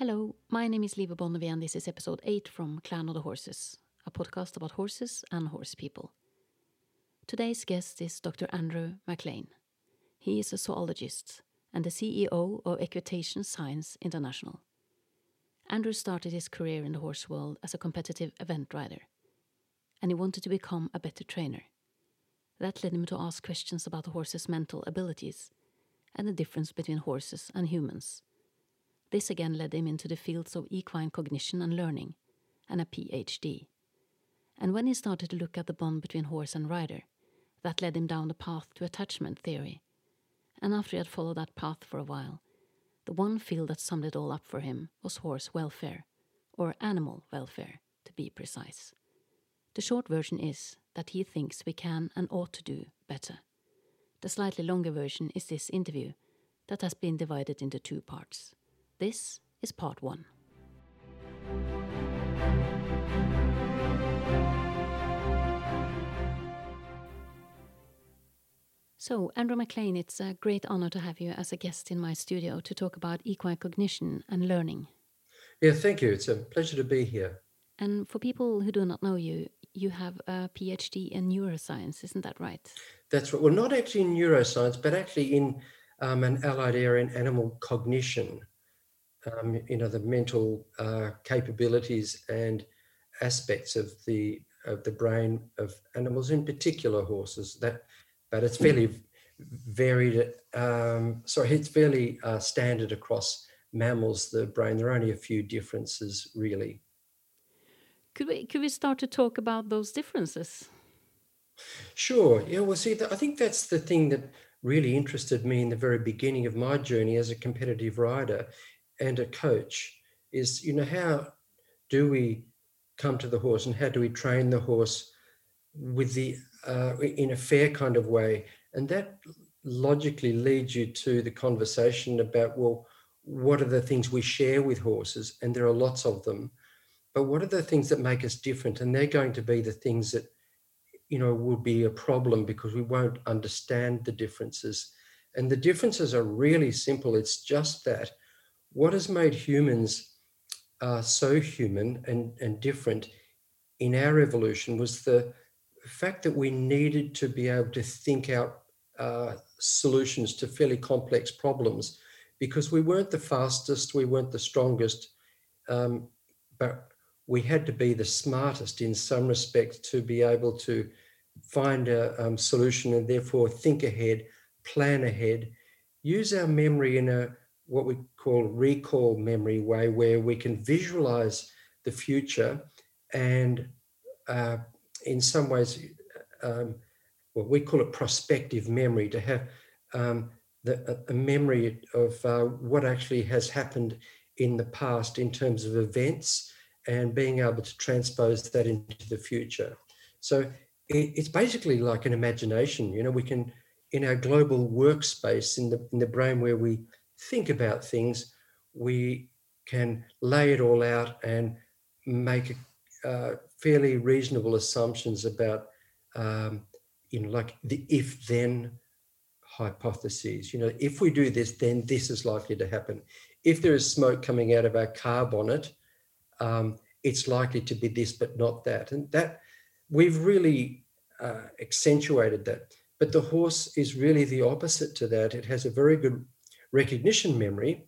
Hello, my name is Liva Bonnevie, and this is episode 8 from Clan of the Horses, a podcast about horses and horse people. Today's guest is Dr. Andrew McLean. He is a zoologist and the CEO of Equitation Science International. Andrew started his career in the horse world as a competitive event rider, and he wanted to become a better trainer. That led him to ask questions about the horse's mental abilities and the difference between horses and humans. This again led him into the fields of equine cognition and learning, and a PhD. And when he started to look at the bond between horse and rider, that led him down the path to attachment theory. And after he had followed that path for a while, the one field that summed it all up for him was horse welfare, or animal welfare, to be precise. The short version is that he thinks we can and ought to do better. The slightly longer version is this interview that has been divided into two parts. This is part one. So, Andrew McLean, it's a great honor to have you as a guest in my studio to talk about equine cognition and learning. Yeah, thank you. It's a pleasure to be here. And for people who do not know you, you have a PhD in neuroscience, isn't that right? That's right. Well, not actually in neuroscience, but actually in um, an allied area in animal cognition. Um, you know, the mental uh, capabilities and aspects of the of the brain of animals, in particular horses. That but it's fairly varied. Um, sorry, it's fairly uh, standard across mammals. The brain. There are only a few differences, really. Could we could we start to talk about those differences? Sure. Yeah. Well, see, I think that's the thing that really interested me in the very beginning of my journey as a competitive rider and a coach. Is you know how do we come to the horse and how do we train the horse with the uh, in a fair kind of way. And that logically leads you to the conversation about, well, what are the things we share with horses? And there are lots of them. But what are the things that make us different? And they're going to be the things that, you know, will be a problem because we won't understand the differences. And the differences are really simple. It's just that what has made humans uh, so human and, and different in our evolution was the fact that we needed to be able to think out uh, solutions to fairly complex problems because we weren't the fastest, we weren't the strongest, um, but we had to be the smartest in some respects to be able to find a um, solution and therefore think ahead, plan ahead, use our memory in a what we call recall memory way where we can visualize the future and uh, in some ways, um, well, we call it prospective memory, to have um, the, a, memory of uh, what actually has happened in the past in terms of events and being able to transpose that into the future. So it, it's basically like an imagination. You know, we can, in our global workspace, in the, in the brain where we think about things, we can lay it all out and make uh, fairly reasonable assumptions about, um, you know, like the if then hypotheses. You know, if we do this, then this is likely to happen. If there is smoke coming out of our car bonnet, um, it's likely to be this, but not that. And that we've really uh, accentuated that. But the horse is really the opposite to that. It has a very good recognition memory.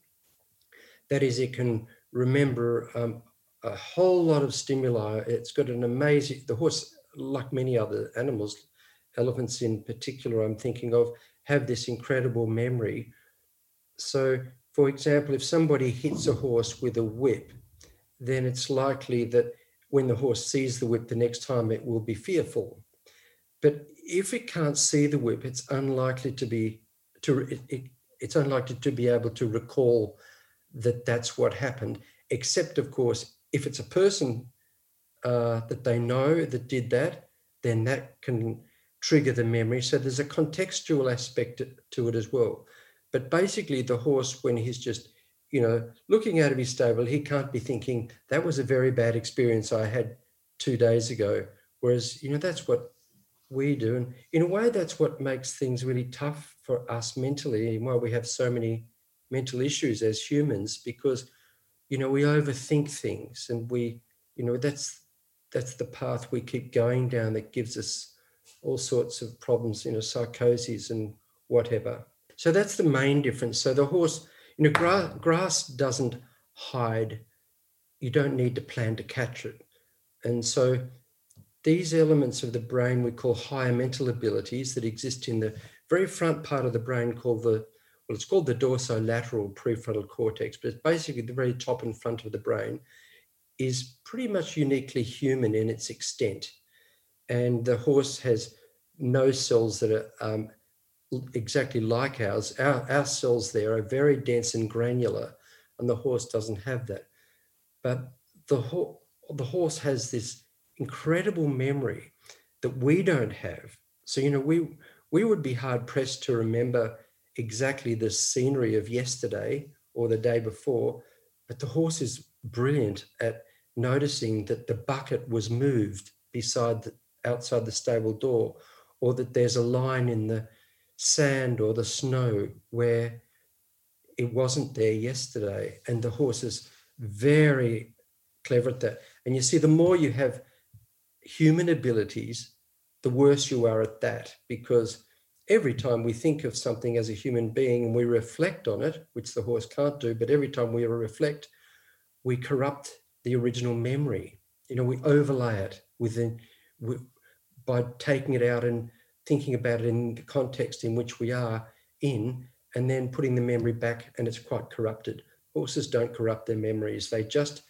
That is, it can remember um, a whole lot of stimuli. It's got an amazing, the horse, like many other animals, elephants in particular, I'm thinking of, have this incredible memory. So, for example, if somebody hits a horse with a whip, then it's likely that when the horse sees the whip the next time, it will be fearful. But if it can't see the whip, it's unlikely to be to it, it, it's unlikely to be able to recall that that's what happened. Except, of course, if it's a person uh, that they know that did that, then that can trigger the memory. So there's a contextual aspect to it as well. But basically, the horse, when he's just, you know, looking out of his stable, he can't be thinking, that was a very bad experience I had two days ago. Whereas, you know, that's what we do. And in a way, that's what makes things really tough for us mentally and why we have so many mental issues as humans, because you know, we overthink things and we, you know, that's that's the path we keep going down that gives us all sorts of problems, you know, psychoses and whatever. So that's the main difference. So the horse, you know, grass, grass doesn't hide. You don't need to plan to catch it. And so these elements of the brain we call higher mental abilities that exist in the very front part of the brain called the well, it's called the dorsolateral prefrontal cortex, but it's basically the very top and front of the brain, is pretty much uniquely human in its extent. And the horse has no cells that are um, exactly like ours. Our, our cells there are very dense and granular, and the horse doesn't have that. But the, ho- the horse has this incredible memory that we don't have. So, you know, we, we would be hard pressed to remember exactly the scenery of yesterday or the day before, but the horse is brilliant at noticing that the bucket was moved beside the, outside the stable door, or that there's a line in the sand or the snow where it wasn't there yesterday. And the horse is very clever at that. And you see, the more you have human abilities, the worse you are at that because every time we think of something as a human being and we reflect on it, which the horse can't do, but every time we reflect, we corrupt the original memory. You know, we overlay it within we, by taking it out and thinking about it in the context in which we are in, and then putting the memory back, and it's quite corrupted. Horses don't corrupt their memories; they just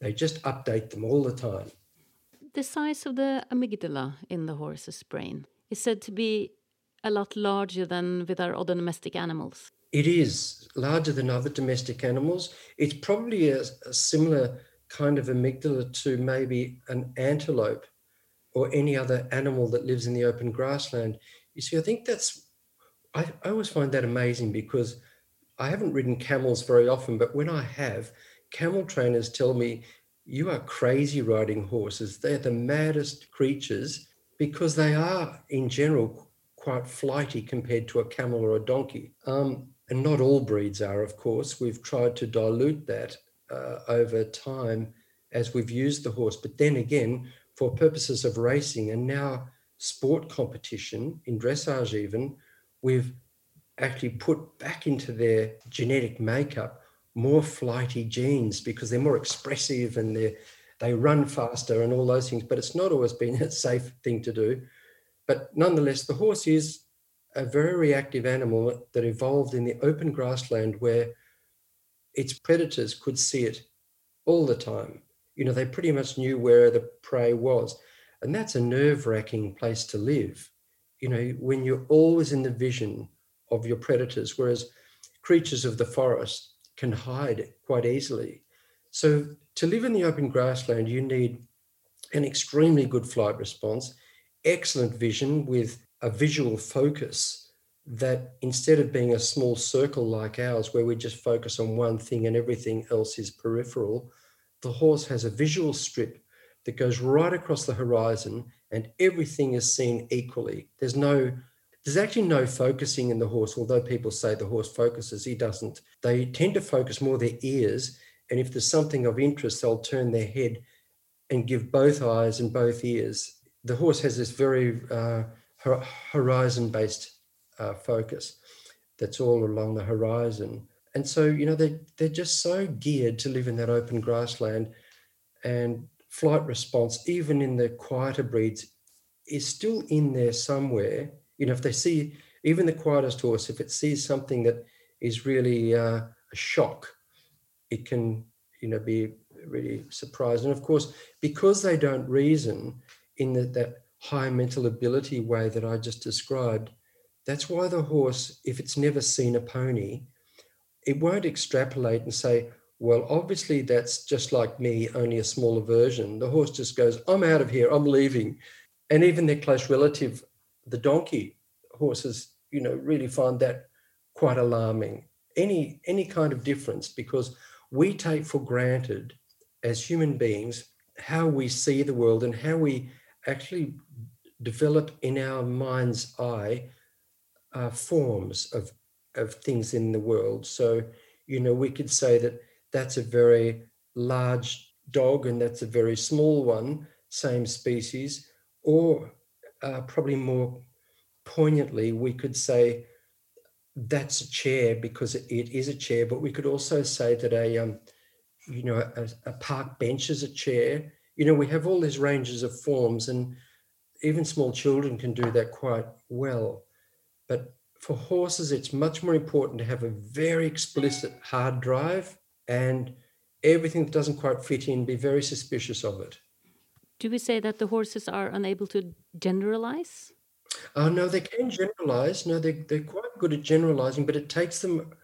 they just update them all the time. The size of the amygdala in the horse's brain is said to be a lot larger than with our other domestic animals. It is larger than other domestic animals. It's probably a, a similar kind of amygdala to maybe an antelope or any other animal that lives in the open grassland. You see, I think that's, I, I always find that amazing because I haven't ridden camels very often, but when I have, camel trainers tell me, you are crazy riding horses. They're the maddest creatures because they are, in general, quite flighty compared to a camel or a donkey. Um, and not all breeds are, of course. We've tried to dilute that uh, over time as we've used the horse. But then again, for purposes of racing and now sport competition, in dressage even, we've actually put back into their genetic makeup more flighty genes because they're more expressive and they they run faster and all those things. But it's not always been a safe thing to do. But nonetheless, the horse is a very reactive animal that evolved in the open grassland where its predators could see it all the time. You know, they pretty much knew where the prey was. And that's a nerve wracking place to live, you know, when you're always in the vision of your predators, whereas creatures of the forest can hide quite easily. So to live in the open grassland, you need an extremely good flight response excellent vision with a visual focus that instead of being a small circle like ours, where we just focus on one thing and everything else is peripheral, the horse has a visual strip that goes right across the horizon and everything is seen equally. There's no there's actually no focusing in the horse, although people say the horse focuses, he doesn't. They tend to focus more their ears, and if there's something of interest, they'll turn their head and give both eyes and both ears the horse has this very uh, horizon based uh, focus that's all along the horizon. And so, you know, they, they're just so geared to live in that open grassland and flight response, even in the quieter breeds, is still in there somewhere. You know, if they see, even the quietest horse, if it sees something that is really uh, a shock, it can, you know, be really surprised. And of course, because they don't reason, in the, that high mental ability way that I just described, that's why the horse, if it's never seen a pony, it won't extrapolate and say, well, obviously that's just like me, only a smaller version. The horse just goes, I'm out of here, I'm leaving. And even their close relative, the donkey, horses, you know, really find that quite alarming. Any any kind of difference because we take for granted as human beings how we see the world and how we actually develop in our mind's eye uh, forms of, of things in the world. So, you know, we could say that that's a very large dog and that's a very small one, same species, or uh, probably more poignantly, we could say that's a chair because it is a chair, but we could also say that a, um, you know, a, a park bench is a chair. You know, we have all these ranges of forms, and even small children can do that quite well. But for horses, it's much more important to have a very explicit hard drive and everything that doesn't quite fit in, be very suspicious of it. Do we say that the horses are unable to generalize? Oh, no, they can generalize. No, they, they're quite good at generalizing, but it takes them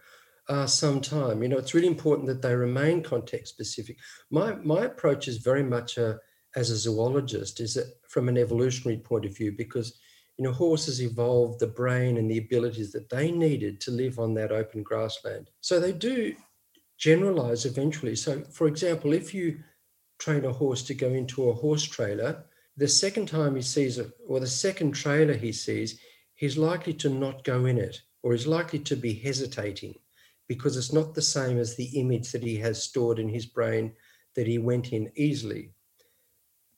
uh, some time. You know, it's really important that they remain context specific. My, my approach is very much a, as a zoologist, is that from an evolutionary point of view, because, you know, horses evolved the brain and the abilities that they needed to live on that open grassland. So they do generalize eventually. So, for example, if you train a horse to go into a horse trailer, the second time he sees it, or the second trailer he sees, he's likely to not go in it, or he's likely to be hesitating because it's not the same as the image that he has stored in his brain that he went in easily.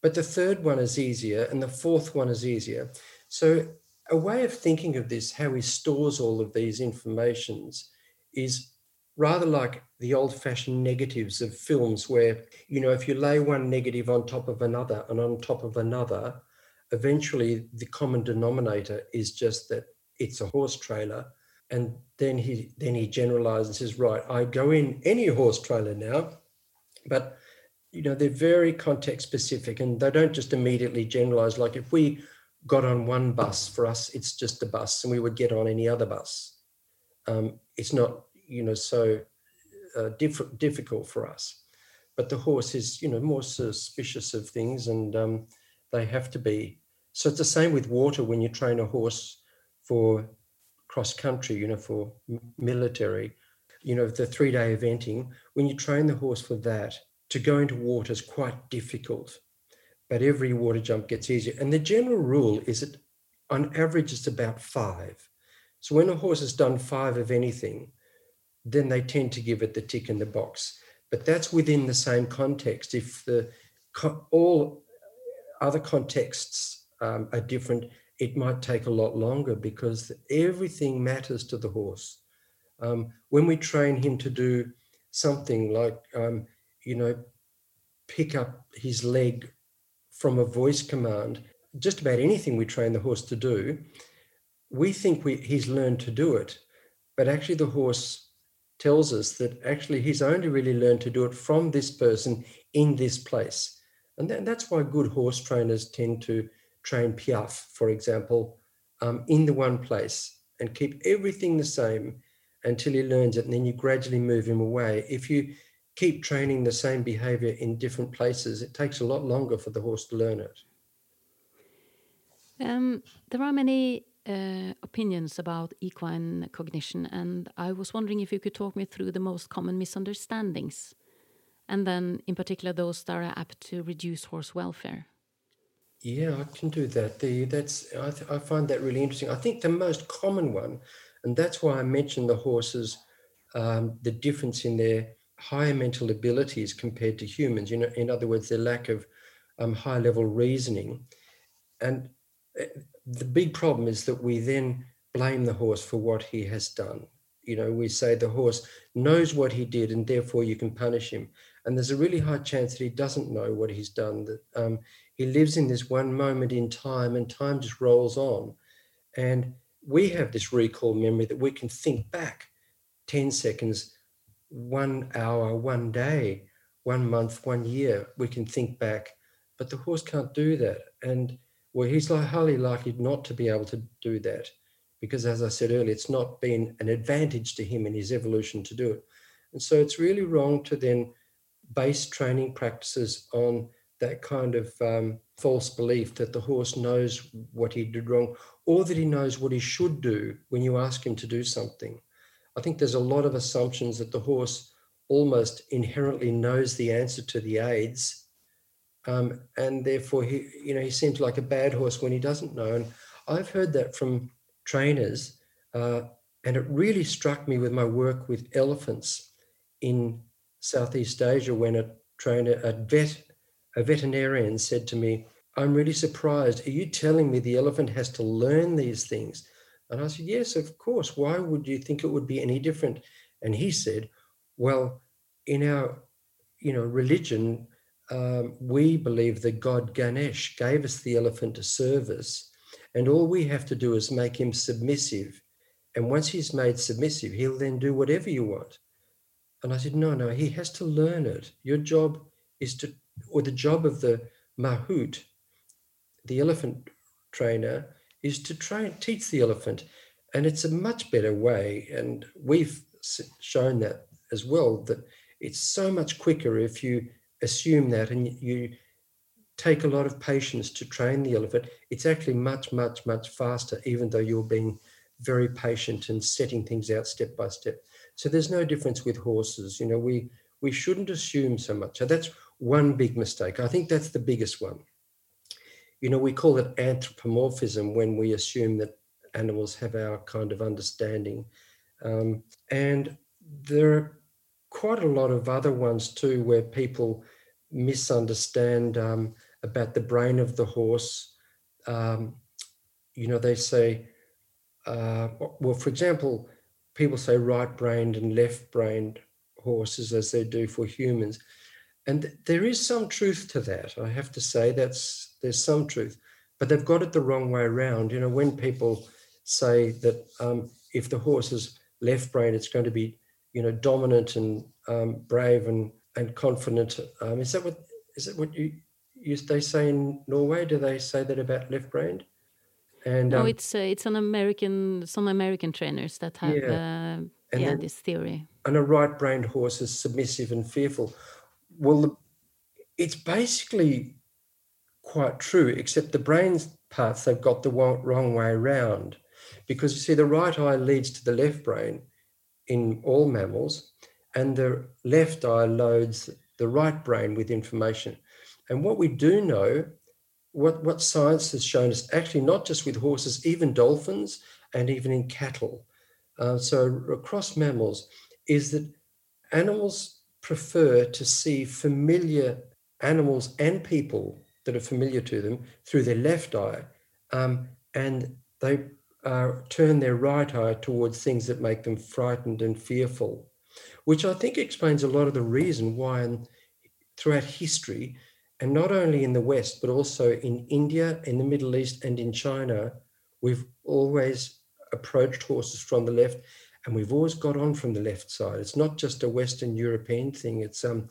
But the third one is easier, and the fourth one is easier. So, a way of thinking of this, how he stores all of these informations, is rather like the old fashioned negatives of films where, you know, if you lay one negative on top of another and on top of another, eventually the common denominator is just that it's a horse trailer. And then he then he generalizes and says, right, I go in any horse trailer now, but you know, they're very context specific and they don't just immediately generalize. Like if we got on one bus, for us, it's just a bus and we would get on any other bus. Um, it's not you know so uh, diff- difficult for us. But the horse is you know more suspicious of things, and um, they have to be. So it's the same with water when you train a horse for cross country, you know, for military, you know, the three day eventing. When you train the horse for that, to go into water is quite difficult, but every water jump gets easier. And the general rule is that on average, it's about five. So when a horse has done five of anything, then they tend to give it the tick in the box. But that's within the same context. If the all other contexts um, are different, it might take a lot longer because everything matters to the horse. Um, when we train him to do something like, um, you know, pick up his leg from a voice command, just about anything we train the horse to do, we think we, he's learned to do it, but actually the horse tells us that actually he's only really learned to do it from this person in this place. And that, that's why good horse trainers tend to train piaffe, for example, um, in the one place and keep everything the same until he learns it. And then you gradually move him away. If you keep training the same behavior in different places, it takes a lot longer for the horse to learn it. Um, there are many uh, opinions about equine cognition, and I was wondering if you could talk me through the most common misunderstandings, and then in particular those that are apt to reduce horse welfare. Yeah, I can do that. The that's I, th- I find that really interesting. I think the most common one, and that's why I mentioned the horses, um, the difference in their higher mental abilities compared to humans. You know, in other words, their lack of um, high level reasoning, and eh, the big problem is that we then blame the horse for what he has done. You know, we say the horse knows what he did and therefore you can punish him. And there's a really high chance that he doesn't know what he's done, that um, he lives in this one moment in time and time just rolls on. And we have this recall memory that we can think back 10 seconds, one hour, one day, one month, one year. We can think back, but the horse can't do that. And well, he's highly likely not to be able to do that because, as I said earlier, it's not been an advantage to him in his evolution to do it. And so it's really wrong to then base training practices on that kind of um, false belief that the horse knows what he did wrong or that he knows what he should do when you ask him to do something. I think there's a lot of assumptions that the horse almost inherently knows the answer to the aids um, and therefore he you know he seems like a bad horse when he doesn't know and i've heard that from trainers uh, and it really struck me with my work with elephants in Southeast Asia when a trainer, a vet, a veterinarian said to me, I'm really surprised. Are you telling me the elephant has to learn these things? And I said, Yes, of course. Why would you think it would be any different? And he said, Well, in our you know religion, um, we believe that God Ganesh gave us the elephant to serve us, and all we have to do is make him submissive. And once he's made submissive, he'll then do whatever you want. And I said, No, no, he has to learn it. Your job is to, or the job of the mahout, the elephant trainer, is to try and teach the elephant. And it's a much better way. And we've shown that as well, that it's so much quicker if you assume that and you take a lot of patience to train the elephant. It's actually much, much, much faster, even though you're being very patient and setting things out step by step. So there's no difference with horses. You know, we we shouldn't assume so much. So that's one big mistake. I think that's the biggest one. You know, we call it anthropomorphism when we assume that animals have our kind of understanding. Um, and there are quite a lot of other ones too where people misunderstand um, about the brain of the horse. Um, you know, they say, uh, well, for example, people say right brained and left brained horses as they do for humans. And there is some truth to that. I have to say that's there's some truth, but they've got it the wrong way around. You know, when people say that um, if the horse is left brained, it's going to be, you know, dominant and um, brave and and confident. Um, is that what is that what you, you they say in Norway? Do they say that about left brained? And no, um, it's uh, it's an American some American trainers that have yeah, uh, yeah then, this theory. And a right-brained horse is submissive and fearful. Well, the, it's basically quite true, except the brain's parts they've got the wrong way around, because you see the right eye leads to the left brain in all mammals, and the left eye loads the right brain with information. And what we do know what, what science has shown us, actually not just with horses, even dolphins and even in cattle, uh, so across mammals, is that animals prefer to see familiar animals and people that are familiar to them through their left eye, um, and they uh, turn their right eye towards things that make them frightened and fearful, which I think explains a lot of the reason why, throughout history, and not only in the West, but also in India, in the Middle East, and in China, we've always approached horses from the left and we've always got on from the left side. It's not just a Western European thing. It's um,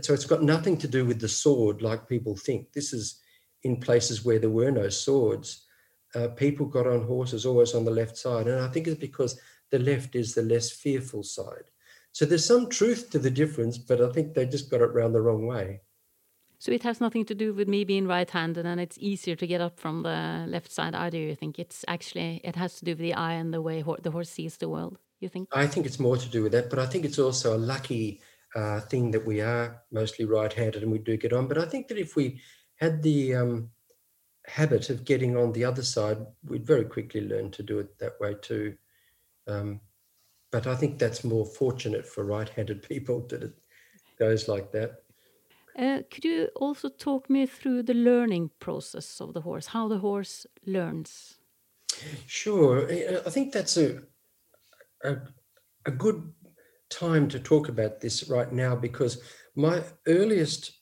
so it's got nothing to do with the sword like people think. This is in places where there were no swords. Uh, people got on horses always on the left side, and I think it's because the left is the less fearful side. So there's some truth to the difference, but I think they just got it round the wrong way. So it has nothing to do with me being right-handed, and it's easier to get up from the left side either. You think it's actually it has to do with the eye and the way ho the horse sees the world. You think? I think it's more to do with that, but I think it's also a lucky uh, thing that we are mostly right-handed and we do get on. But I think that if we had the um, habit of getting on the other side, we'd very quickly learn to do it that way too. Um, but I think that's more fortunate for right-handed people that it goes like that. Uh, could you also talk me through the learning process of the horse, how the horse learns? Sure. I think that's a, a, a good time to talk about this right now because my earliest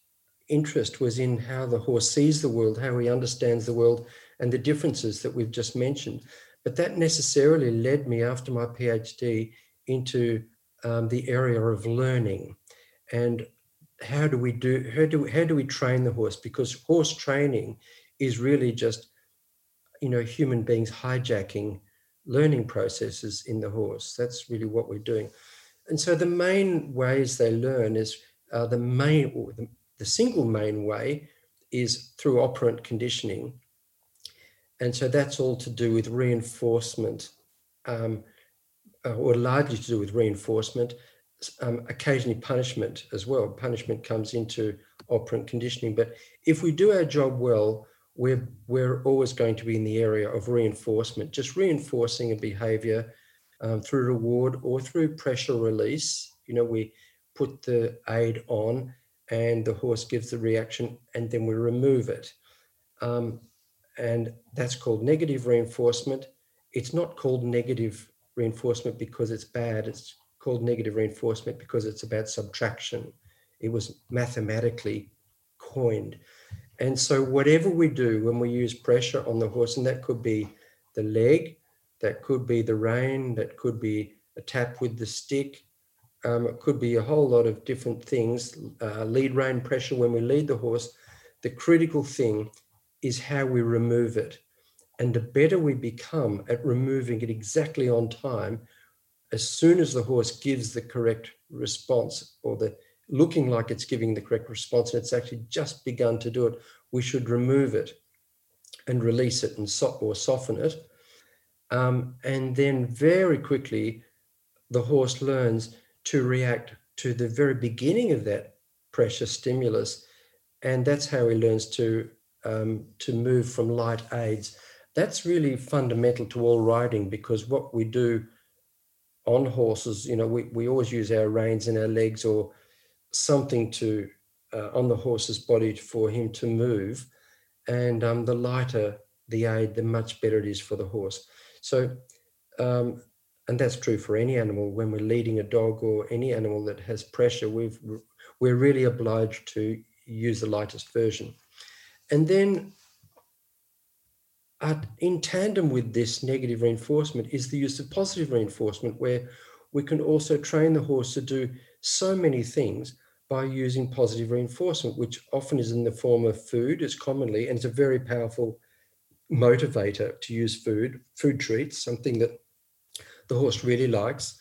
interest was in how the horse sees the world, how he understands the world, and the differences that we've just mentioned. But that necessarily led me after my PhD into um, the area of learning. And how do we do how do how do we train the horse? Because horse training is really just you know human beings hijacking learning processes in the horse. That's really what we're doing. And so the main ways they learn is uh, the main or the, the single main way is through operant conditioning and so that's all to do with reinforcement um, uh, or largely to do with reinforcement um, occasionally punishment as well. Punishment comes into operant conditioning. But if we do our job well, we're, we're always going to be in the area of reinforcement, just reinforcing a behavior um, through reward or through pressure release. You know, we put the aid on and the horse gives the reaction and then we remove it. Um, and that's called negative reinforcement. It's not called negative reinforcement because it's bad. It's called negative reinforcement because it's about subtraction. It was mathematically coined. And so, whatever we do when we use pressure on the horse, and that could be the leg, that could be the rein, that could be a tap with the stick, um, it could be a whole lot of different things, uh, lead rein pressure when we lead the horse. The critical thing is how we remove it. And the better we become at removing it exactly on time, as soon as the horse gives the correct response or the looking like it's giving the correct response and it's actually just begun to do it, we should remove it and release it and so, or soften it. Um, and then very quickly, the horse learns to react to the very beginning of that pressure stimulus. And that's how he learns to, um, to move from light aids. That's really fundamental to all riding because what we do on horses, you know, we, we always use our reins and our legs or something to uh, on the horse's body for him to move. And um, the lighter the aid, the much better it is for the horse. So um, and that's true for any animal when we're leading a dog or any animal that has pressure we've we're really obliged to use the lightest version and then uh, in tandem with this negative reinforcement is the use of positive reinforcement where we can also train the horse to do so many things by using positive reinforcement which often is in the form of food as commonly and it's a very powerful motivator to use food food treats something that the horse really likes.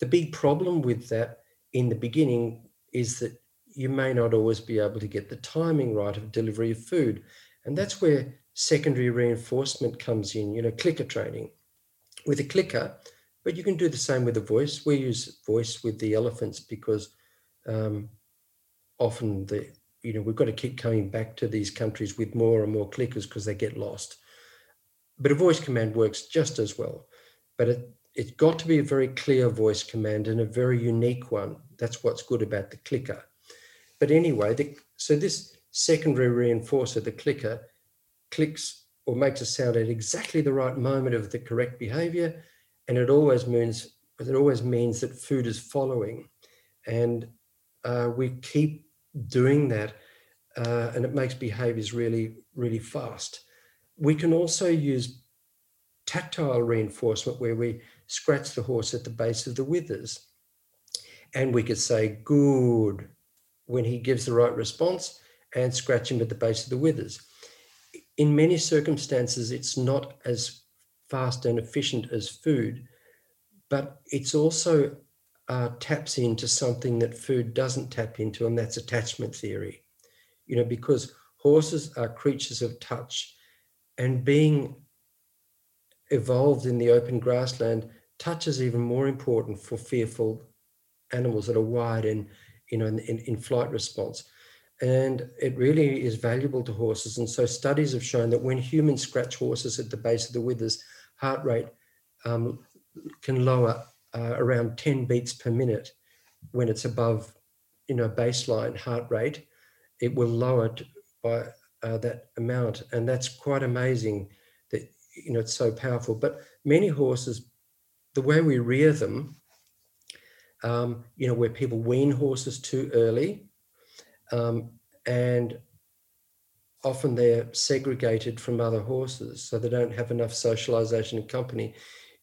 The big problem with that in the beginning is that you may not always be able to get the timing right of delivery of food. And that's where secondary reinforcement comes in, you know, clicker training. With a clicker, but you can do the same with a voice. We use voice with the elephants because um, often the you know we've got to keep coming back to these countries with more and more clickers because they get lost. But a voice command works just as well. But it, it's got to be a very clear voice command and a very unique one. That's what's good about the clicker. But anyway, the, so this secondary reinforcer, the clicker, clicks or makes a sound at exactly the right moment of the correct behavior, and it always means it always means that food is following, and uh, we keep doing that, uh, and it makes behaviors really really fast. We can also use tactile reinforcement where we scratch the horse at the base of the withers. And we could say, good, when he gives the right response, and scratch him at the base of the withers. In many circumstances, it's not as fast and efficient as food, but it's also uh, taps into something that food doesn't tap into, and that's attachment theory. You know, because horses are creatures of touch, and being evolved in the open grassland, touch is even more important for fearful animals that are wired in, you know, in, in, in flight response. And it really is valuable to horses. And so studies have shown that when humans scratch horses at the base of the withers, heart rate um, can lower uh, around 10 beats per minute when it's above, you know, baseline heart rate. It will lower it by uh, that amount, and that's quite amazing. That you know it's so powerful. But many horses the way we rear them, um, you know, where people wean horses too early, um, and often they're segregated from other horses, so they don't have enough socialization and company.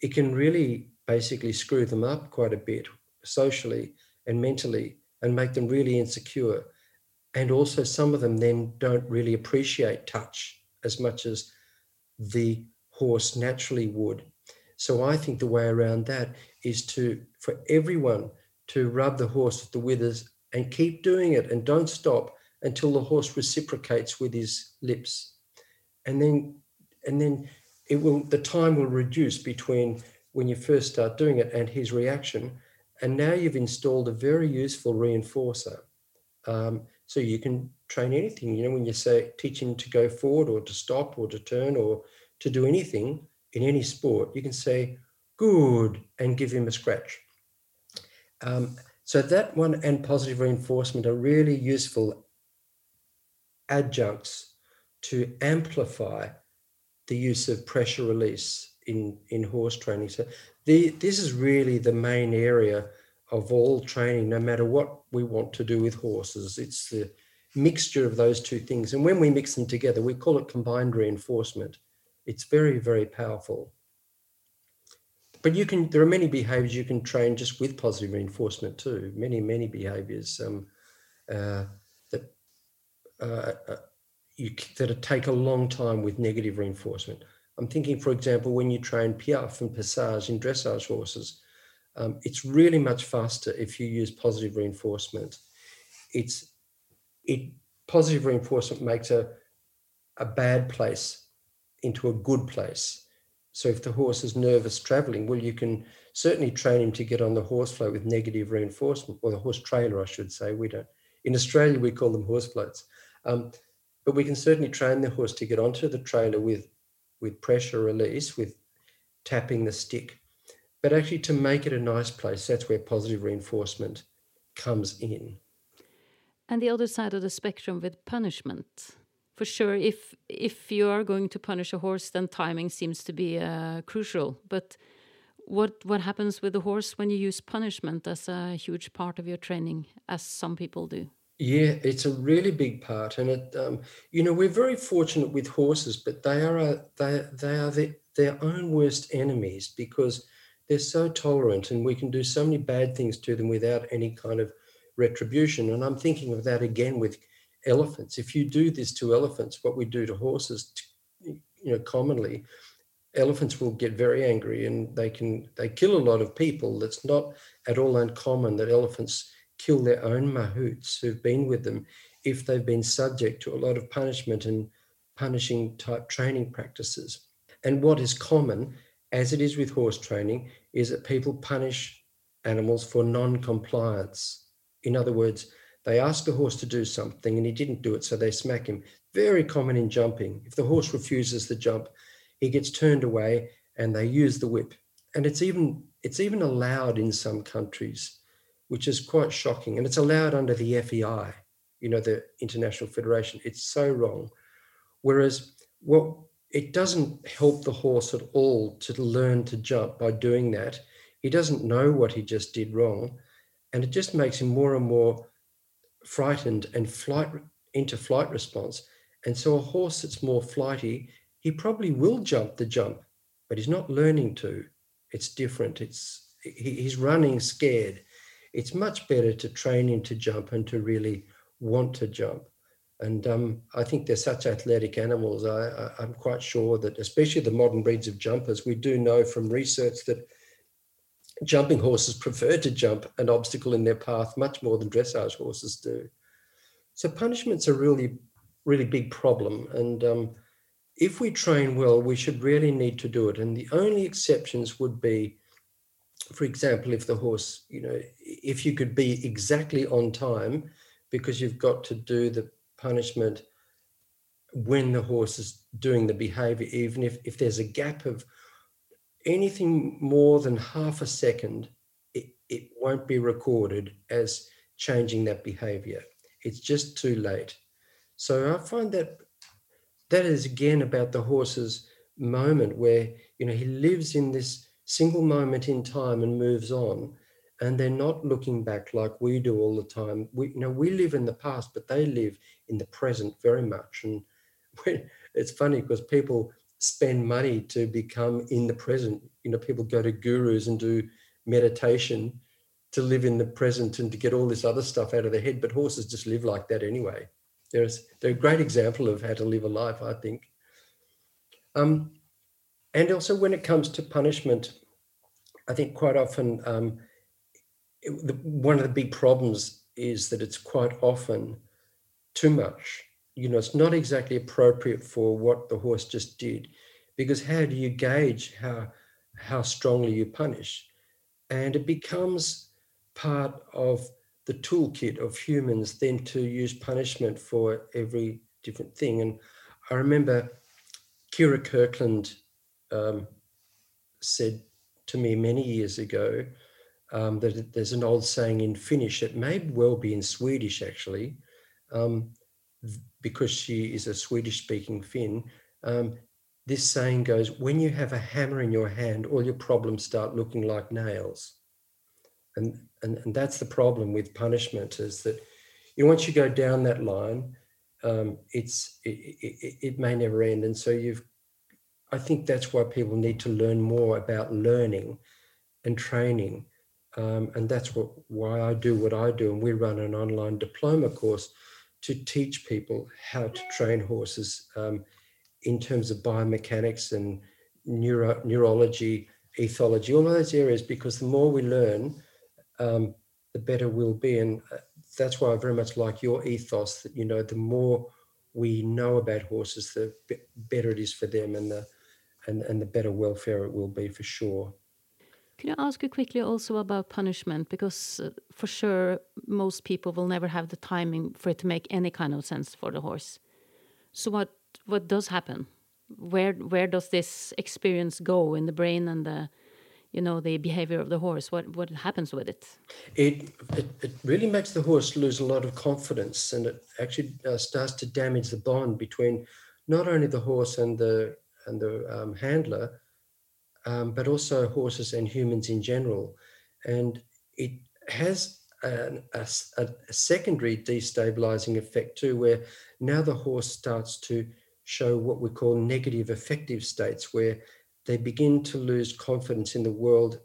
It can really basically screw them up quite a bit socially and mentally and make them really insecure. And also, some of them then don't really appreciate touch as much as the horse naturally would. So I think the way around that is to for everyone to rub the horse with the withers and keep doing it and don't stop until the horse reciprocates with his lips. And then and then it will the time will reduce between when you first start doing it and his reaction. And now you've installed a very useful reinforcer. Um, so you can train anything, you know, when you say teaching to go forward or to stop or to turn or to do anything, in any sport, you can say good and give him a scratch. Um, So that one and positive reinforcement are really useful adjuncts to amplify the use of pressure release in, in horse training. So the, this is really the main area of all training, no matter what we want to do with horses. It's the mixture of those two things. And when we mix them together, we call it combined reinforcement. It's very, very powerful. But you can there are many behaviors you can train just with positive reinforcement too. Many many behaviors um, uh, that uh, uh, you that take a long time with negative reinforcement. I'm thinking for example when you train piaffe and passage in dressage horses um, it's really much faster if you use positive reinforcement. It's it positive reinforcement makes a a bad place into a good place so if the horse is nervous traveling, well, you can certainly train him to get on the horse float with negative reinforcement, or the horse trailer, I should say. We don't. In Australia, we call them horse floats. Um, but we can certainly train the horse to get onto the trailer with, with pressure release, with tapping the stick. But actually, to make it a nice place, that's where positive reinforcement comes in. And the other side of the spectrum with punishment for sure if if you are going to punish a horse then timing seems to be uh, crucial. But what what happens with the horse when you use punishment as a huge part of your training as some people do? Yeah it's a really big part and it um, you know we're very fortunate with horses but they are a, they, they are the, their own worst enemies because they're so tolerant and we can do so many bad things to them without any kind of retribution. And i'm thinking of that again with elephants. If you do this to elephants, what we do to horses, you know, commonly, elephants will get very angry and they can they kill a lot of people. That's not at all uncommon that elephants kill their own mahouts who've been with them if they've been subject to a lot of punishment and punishing type training practices. And what is common, as it is with horse training, is that people punish animals for non-compliance. In other words, they ask a horse to do something and he didn't do it, so they smack him. Very common in jumping. If the horse refuses the jump, he gets turned away and they use the whip. And it's even it's even allowed in some countries, which is quite shocking. And it's allowed under the FEI, you know, the International Federation. It's so wrong. Whereas what it doesn't help the horse at all to learn to jump by doing that. He doesn't know what he just did wrong. And it just makes him more and more frightened and flight into flight response. And so a horse that's more flighty, he probably will jump the jump, but he's not learning to. It's different. It's he's running scared. It's much better to train him to jump and to really want to jump. And um, I think they're such athletic animals. I, am quite sure that, especially the modern breeds of jumpers, we do know from research that jumping horses prefer to jump an obstacle in their path much more than dressage horses do. So punishment's a really, really big problem. And um, if we train well, we should really need to do it. And the only exceptions would be, for example, if the horse, you know, if you could be exactly on time because you've got to do the punishment when the horse is doing the behavior, even if, if there's a gap of anything more than half a second, it, it won't be recorded as changing that behavior. It's just too late. So I find that that is again about the horse's moment where you know he lives in this single moment in time and moves on and they're not looking back like we do all the time we you know we live in the past but they live in the present very much and it's funny because people spend money to become in the present. You know, people go to gurus and do meditation to live in the present and to get all this other stuff out of their head. But horses just live like that anyway. There's they're a great example of how to live a life, I think. Um, and also when it comes to punishment, I think quite often um, it, the, one of the big problems is that it's quite often too much you know, it's not exactly appropriate for what the horse just did, because how do you gauge how how strongly you punish? And it becomes part of the toolkit of humans then to use punishment for every different thing. And I remember Kyra Kyrklund um, said to me many years ago um, that there's an old saying in Finnish, it may well be in Swedish actually, um, because she is a Swedish speaking Finn. Um, this saying goes, when you have a hammer in your hand, all your problems start looking like nails. And, and, and that's the problem with punishment is that you know, once you go down that line, um, it's it, it, it, may never end. And so you've, I think that's why people need to learn more about learning and training. Um, and that's what why I do what I do. And we run an online diploma course to teach people how to train horses um, in terms of biomechanics and neuro, neurology, ethology, all of those areas, because the more we learn, um, the better we'll be. And uh, that's why I very much like your ethos that, you know, the more we know about horses, the better it is for them and the, and, and the better welfare it will be for sure. Can I ask you quickly also about punishment? Because uh, for sure, most people will never have the timing for it to make any kind of sense for the horse. So what what does happen? Where where does this experience go in the brain and the you know the behavior of the horse? What what happens with it? It it, it really makes the horse lose a lot of confidence, and it actually uh, starts to damage the bond between not only the horse and the and the um, handler, um, but also horses and humans in general. And it has a, a, a, secondary destabilizing effect too, where now the horse starts to show what we call negative affective states, where they begin to lose confidence in the world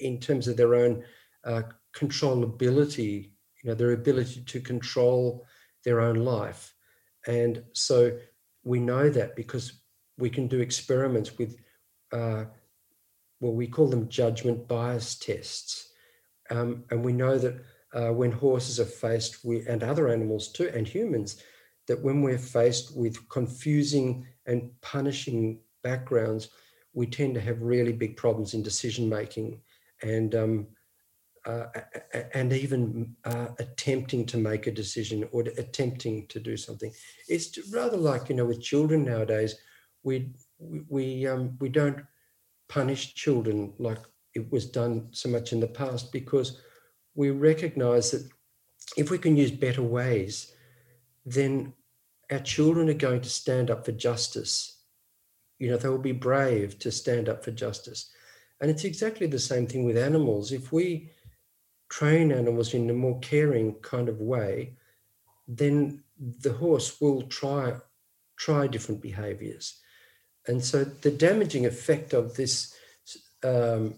in terms of their own uh, controllability, you know, their ability to control their own life. And so we know that because we can do experiments with uh, well, we call them judgment bias tests. Um, and we know that uh, when horses are faced with, and other animals too, and humans, that when we're faced with confusing and punishing backgrounds, we tend to have really big problems in decision making and um, uh, and even uh, attempting to make a decision or attempting to do something. It's rather like you know with children nowadays, we we um, we don't punish children like it was done so much in the past because we recognize that if we can use better ways, then our children are going to stand up for justice. You know, they will be brave to stand up for justice. And it's exactly the same thing with animals. If we train animals in a more caring kind of way, then the horse will try try different behaviors. And so the damaging effect of this um,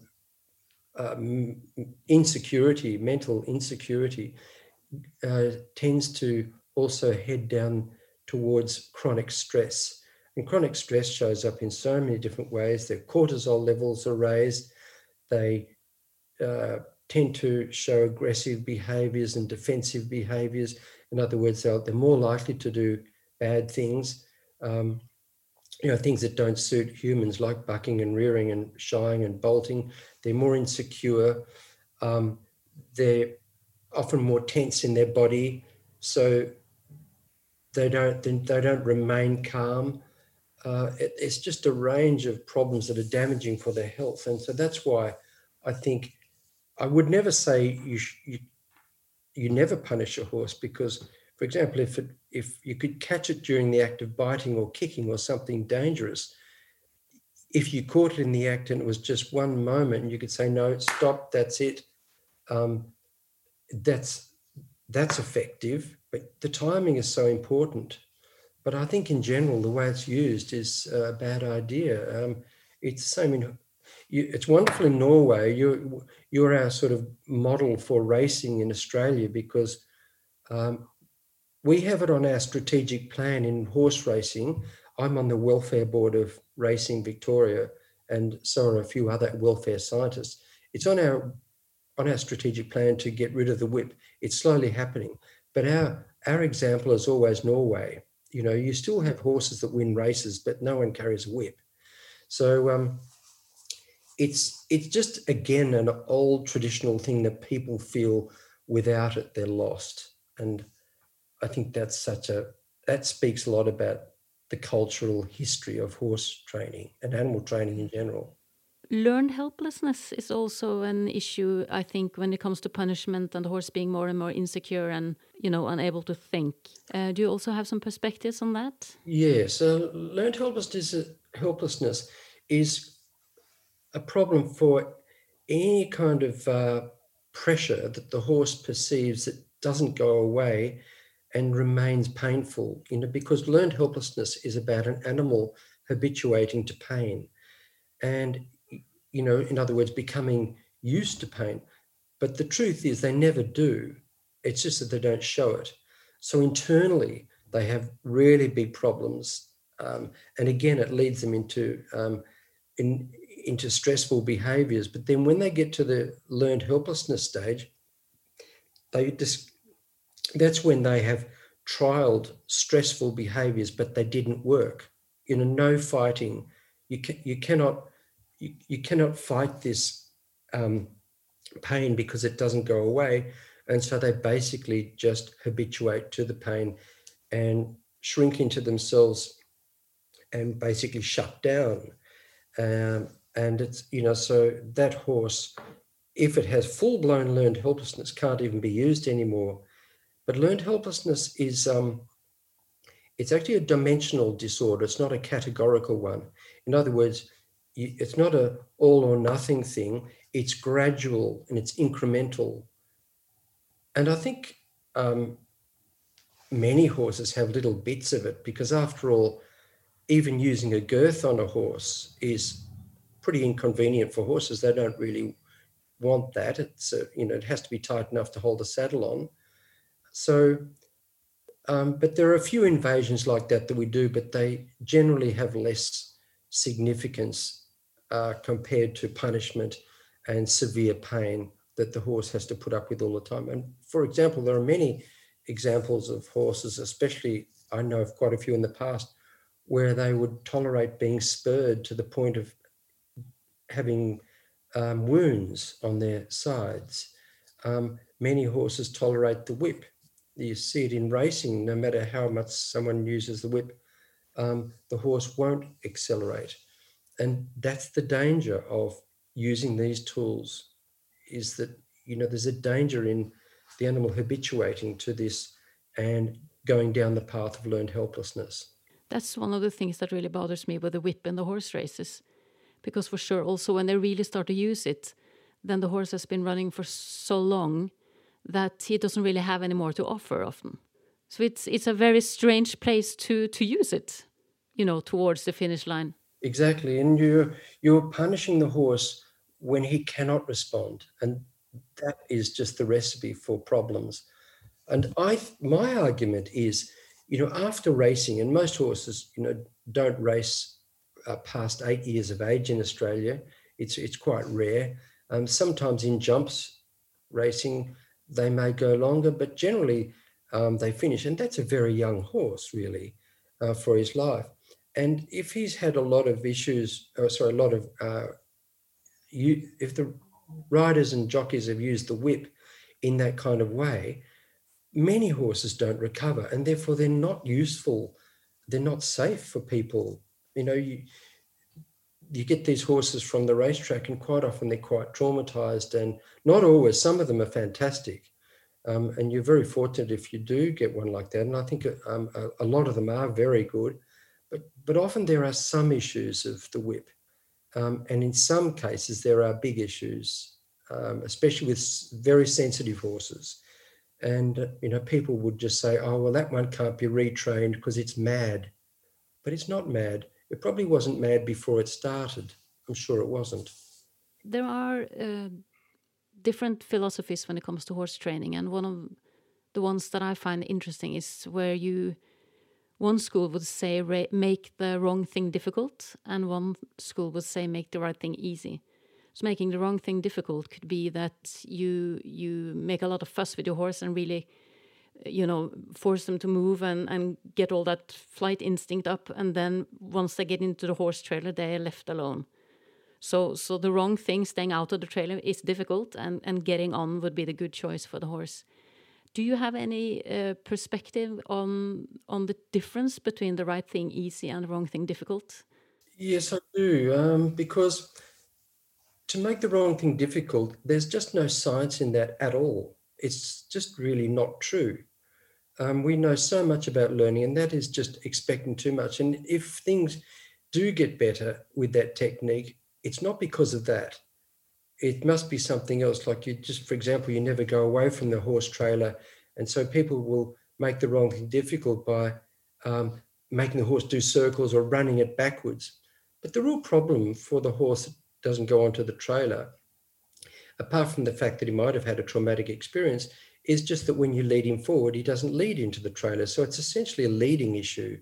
uh, insecurity, mental insecurity, uh, tends to also head down towards chronic stress. And chronic stress shows up in so many different ways. Their cortisol levels are raised. They uh, tend to show aggressive behaviors and defensive behaviors. In other words, they're, they're more likely to do bad things. Um, you know things that don't suit humans like bucking and rearing and shying and bolting they're more insecure. Um, they're often more tense in their body so they don't they don't remain calm. Uh, it, it's just a range of problems that are damaging for their health and so that's why i think i would never say you you, you never punish a horse because for example, if it, if you could catch it during the act of biting or kicking or something dangerous, if you caught it in the act and it was just one moment, you could say, "No, stop. That's it." Um, that's that's effective, but the timing is so important. But I think in general, the way it's used is a bad idea. Um, it's the same in you, it's wonderful in Norway. You're you're our sort of model for racing in Australia because um, we have it on our strategic plan in horse racing. I'm on the welfare board of Racing Victoria, and so are a few other welfare scientists. It's on our on our strategic plan to get rid of the whip. It's slowly happening, but our our example is always Norway. You know, you still have horses that win races, but no one carries a whip. So um, it's it's just again an old traditional thing that people feel without it they're lost and I think that's such a that speaks a lot about the cultural history of horse training and animal training in general. learned helplessness is also an issue i think when it comes to punishment and the horse being more and more insecure and you know unable to think uh, do you also have some perspectives on that yes uh, learned helplessness helplessness is a problem for any kind of uh, pressure that the horse perceives that doesn't go away and remains painful you know because learned helplessness is about an animal habituating to pain and you know, in other words, becoming used to pain. But the truth is, they never do. It's just that they don't show it. So internally, they have really big problems. Um, and again, it leads them into um, in, into stressful behaviors. But then when they get to the learned helplessness stage, they just that's when they have trialed stressful behaviors, but they didn't work. You know, no fighting. You can, you cannot you, you cannot fight this um, pain because it doesn't go away. And so they basically just habituate to the pain and shrink into themselves and basically shut down. Um, and it's, you know, so that horse, if it has full blown learned helplessness, can't even be used anymore. But learned helplessness is, um, it's actually a dimensional disorder. It's not a categorical one. In other words, it's not a all or nothing thing. It's gradual and it's incremental. And I think um, many horses have little bits of it because, after all, even using a girth on a horse is pretty inconvenient for horses. They don't really want that. It's a, you know it has to be tight enough to hold the saddle on. So, um, but there are a few invasions like that that we do, but they generally have less significance uh, compared to punishment and severe pain that the horse has to put up with all the time. And for example, there are many examples of horses, especially I know of quite a few in the past, where they would tolerate being spurred to the point of having um, wounds on their sides. Um, many horses tolerate the whip. You see it in racing, no matter how much someone uses the whip, um, the horse won't accelerate. And that's the danger of using these tools is that you know there's a danger in the animal habituating to this and going down the path of learned helplessness. That's one of the things that really bothers me with the whip and the horse races. Because for sure also when they really start to use it then the horse has been running for so long that he doesn't really have any more to offer often so it's it's a very strange place to to use it you know towards the finish line Exactly. And you're you're punishing the horse when he cannot respond. And that is just the recipe for problems. And I my argument is, you know, after racing, and most horses, you know, don't race uh, past eight years of age in Australia. It's it's quite rare. Um, sometimes in jumps racing, they may go longer, but generally um, they finish. And that's a very young horse, really, uh, for his life. And if he's had a lot of issues, or sorry, a lot of, uh, you, if the riders and jockeys have used the whip in that kind of way, many horses don't recover, and therefore they're not useful. They're not safe for people. You know, you you get these horses from the racetrack, and quite often they're quite traumatized, and not always. Some of them are fantastic, um, and you're very fortunate if you do get one like that. And I think um, a, a lot of them are very good but, but often there are some issues of the whip. Um, and in some cases, there are big issues, um, especially with very sensitive horses. And, uh, you know, people would just say, oh, well, that one can't be retrained because it's mad. But it's not mad. It probably wasn't mad before it started. I'm sure it wasn't. There are uh, different philosophies when it comes to horse training. And one of the ones that I find interesting is where you one school would say make the wrong thing difficult, and one school would say make the right thing easy. So making the wrong thing difficult could be that you you make a lot of fuss with your horse and really, you know, force them to move and and get all that flight instinct up, and then once they get into the horse trailer, they are left alone. So so the wrong thing, staying out of the trailer, is difficult, and and getting on would be the good choice for the horse. Do you have any uh, perspective on on the difference between the right thing easy and the wrong thing difficult? Yes, I do. Um, because to make the wrong thing difficult, there's just no science in that at all. It's just really not true. Um, we know so much about learning, and that is just expecting too much. And if things do get better with that technique, it's not because of that. It must be something else. Like you just, for example, you never go away from the horse trailer. And so people will make the wrong thing difficult by um, making the horse do circles or running it backwards. But the real problem for the horse that doesn't go onto the trailer, apart from the fact that he might have had a traumatic experience, is just that when you lead him forward, he doesn't lead into the trailer. So it's essentially a leading issue.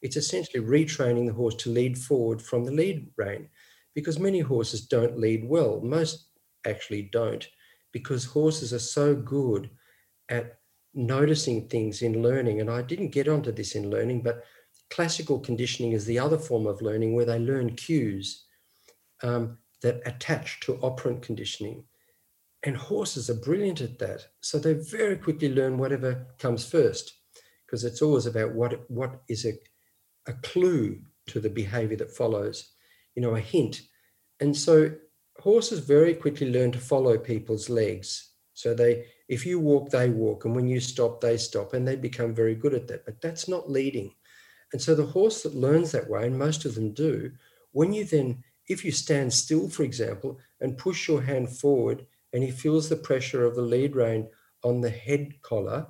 It's essentially retraining the horse to lead forward from the lead rein because many horses don't lead well. Most actually don't because horses are so good at noticing things in learning. And I didn't get onto this in learning, but classical conditioning is the other form of learning where they learn cues um, that attach to operant conditioning. And horses are brilliant at that. So they very quickly learn whatever comes first, because it's always about what, what is a, a clue to the behavior that follows, you know, a hint. And so horses very quickly learn to follow people's legs. So they, if you walk, they walk, and when you stop, they stop, and they become very good at that. But that's not leading. And so the horse that learns that way, and most of them do, when you then, if you stand still, for example, and push your hand forward and he feels the pressure of the lead rein on the head collar,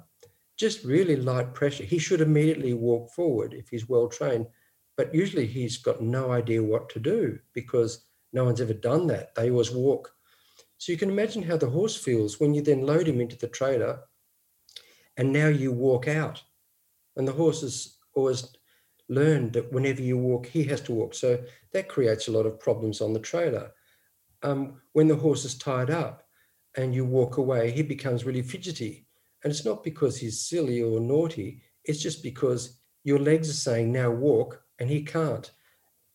just really light pressure. He should immediately walk forward if he's well trained. But usually he's got no idea what to do because no one's ever done that. They always walk. So you can imagine how the horse feels when you then load him into the trailer and now you walk out. And the horse has always learned that whenever you walk, he has to walk. So that creates a lot of problems on the trailer. Um, when the horse is tied up, and you walk away, he becomes really fidgety. And it's not because he's silly or naughty, it's just because your legs are saying, now walk, and he can't.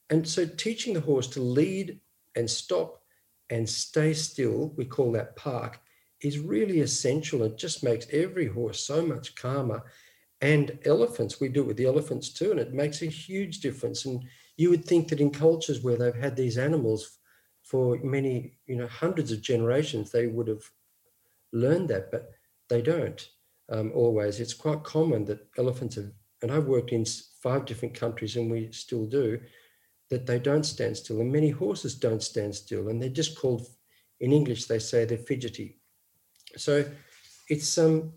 And so teaching the horse to lead and stop and stay still, we call that park, is really essential. It just makes every horse so much calmer. And elephants, we do it with the elephants too, and it makes a huge difference. And you would think that in cultures where they've had these animals for many, you know, hundreds of generations, they would have learned that, but they don't um, always. It's quite common that elephants have, and I've worked in five different countries and we still do, that they don't stand still. And many horses don't stand still. And they're just called, in English, they say they're fidgety. So it's um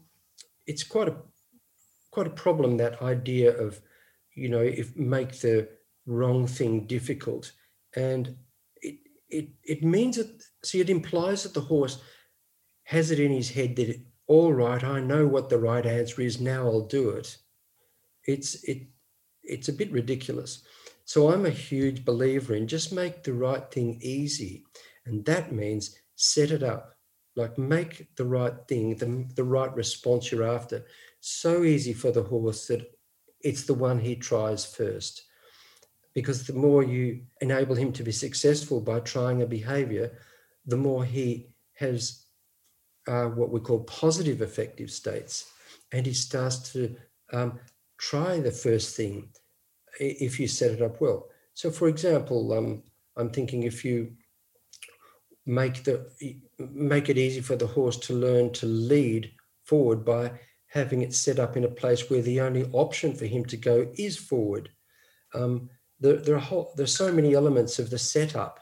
it's quite a quite a problem that idea of you know if make the wrong thing difficult and it it means that see it implies that the horse has it in his head that it, all right i know what the right answer is now i'll do it. It's it it's a bit ridiculous. So i'm a huge believer in just make the right thing easy and that means set it up. Like make the right thing the, the right response you're after so easy for the horse that it's the one he tries first because the more you enable him to be successful by trying a behavior, the more he has uh, what we call positive affective states. And he starts to um, try the first thing if you set it up well. So, for example, um, I'm thinking if you make the make it easy for the horse to learn to lead forward by having it set up in a place where the only option for him to go is forward. Um, there, there are whole, there's so many elements of the setup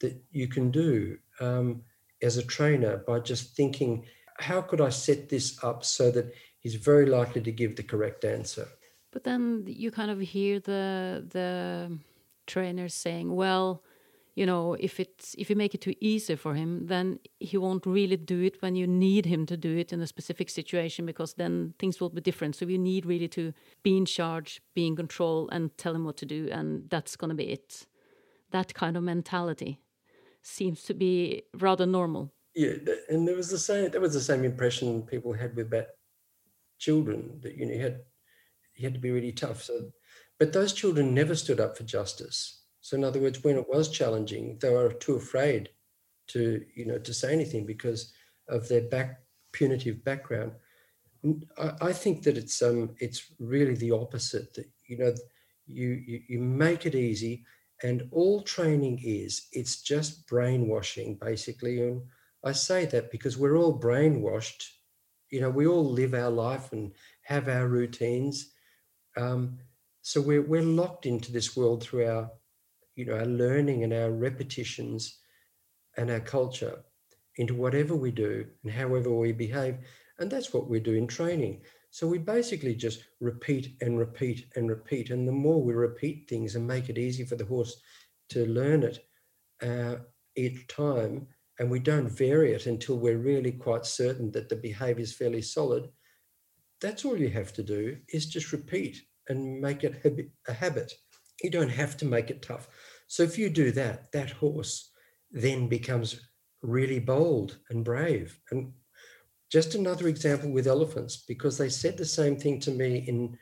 that you can do um, as a trainer by just thinking, how could I set this up so that he's very likely to give the correct answer? But then you kind of hear the the trainers saying, well, you know if it's if you make it too easy for him then he won't really do it when you need him to do it in a specific situation because then things will be different. So you need really to be in charge be in control and tell him what to do and that's going to be it. That kind of mentality seems to be rather normal. Yeah and there was the same that was the same impression people had with that children that you know you had you had to be really tough. So but those children never stood up for justice so in other words, when it was challenging, they were too afraid to, you know, to say anything because of their back punitive background. I, I think that it's um it's really the opposite. That you know, you, you you make it easy, And all training is, it's just brainwashing, basically. And I say that because we're all brainwashed. You know, we all live our life and have our routines. Um, so we're, we're locked into this world through our, you know, our learning and our repetitions and our culture into whatever we do and however we behave. And that's what we do in training. So we basically just repeat and repeat and repeat. And the more we repeat things and make it easy for the horse to learn it uh, each time, and we don't vary it until we're really quite certain that the behavior is fairly solid, that's all you have to do is just repeat and make it a habit. You don't have to make it tough. So if you do that, that horse then becomes really bold and brave. And just another example with elephants, because they said the same thing to me in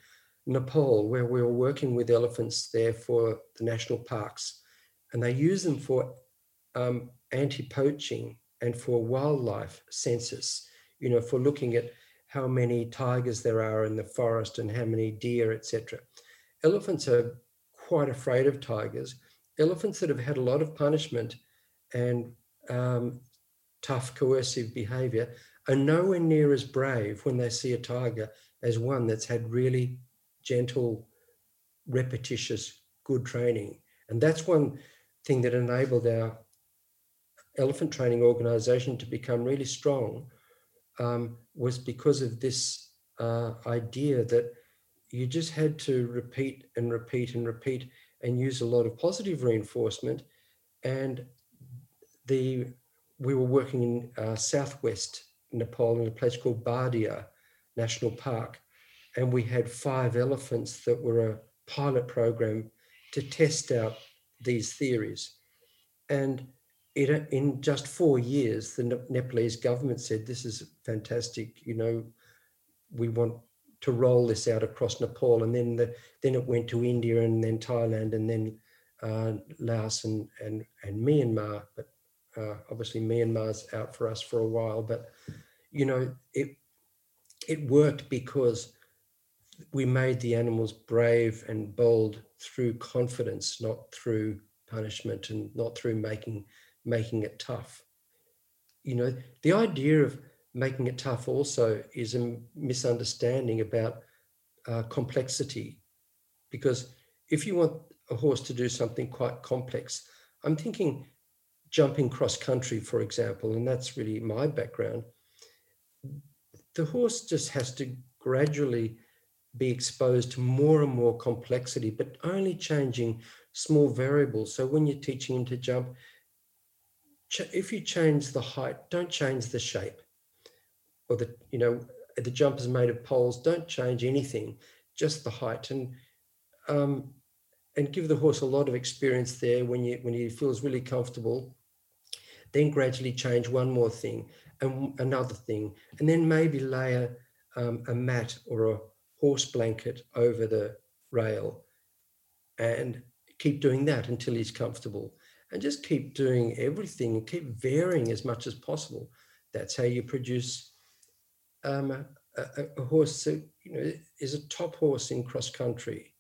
Nepal, where we were working with elephants there for the national parks. And they use them for um, anti poaching and for wildlife census, you know, for looking at how many tigers there are in the forest and how many deer, etc. Elephants are quite afraid of tigers. Elephants that have had a lot of punishment and um, tough coercive behavior are nowhere near as brave when they see a tiger as one that's had really gentle, repetitious, good training. And that's one thing that enabled our elephant training organization to become really strong um, was because of this uh, idea that you just had to repeat and repeat and repeat and use a lot of positive reinforcement. And the we were working in uh, southwest Nepal in a place called Bardia National Park, and we had five elephants that were a pilot program to test out these theories. And it, in just four years, the Nepalese government said, This is fantastic. You know, we want to roll this out across Nepal. And then, the, then it went to India and then Thailand and then uh, Laos and, and, and Myanmar. But uh, obviously, Myanmar's out for us for a while. But, you know, it, it worked because we made the animals brave and bold through confidence, not through punishment and not through making making it tough. You know, the idea of making it tough also is a misunderstanding about uh, complexity. Because if you want a horse to do something quite complex, I'm thinking jumping cross country, for example, and that's really my background. The horse just has to gradually be exposed to more and more complexity, but only changing small variables. So when you're teaching him to jump, if you change the height, don't change the shape. Or the, you know, the jump is made of poles, don't change anything, just the height. And um, and give the horse a lot of experience there when you when he feels really comfortable. Then gradually change one more thing and another thing, and then maybe layer um, a mat or a horse blanket over the rail, and keep doing that until he's comfortable and just keep doing everything and keep varying as much as possible. That's how you produce um, a, a, horse that you know is a top horse in cross country.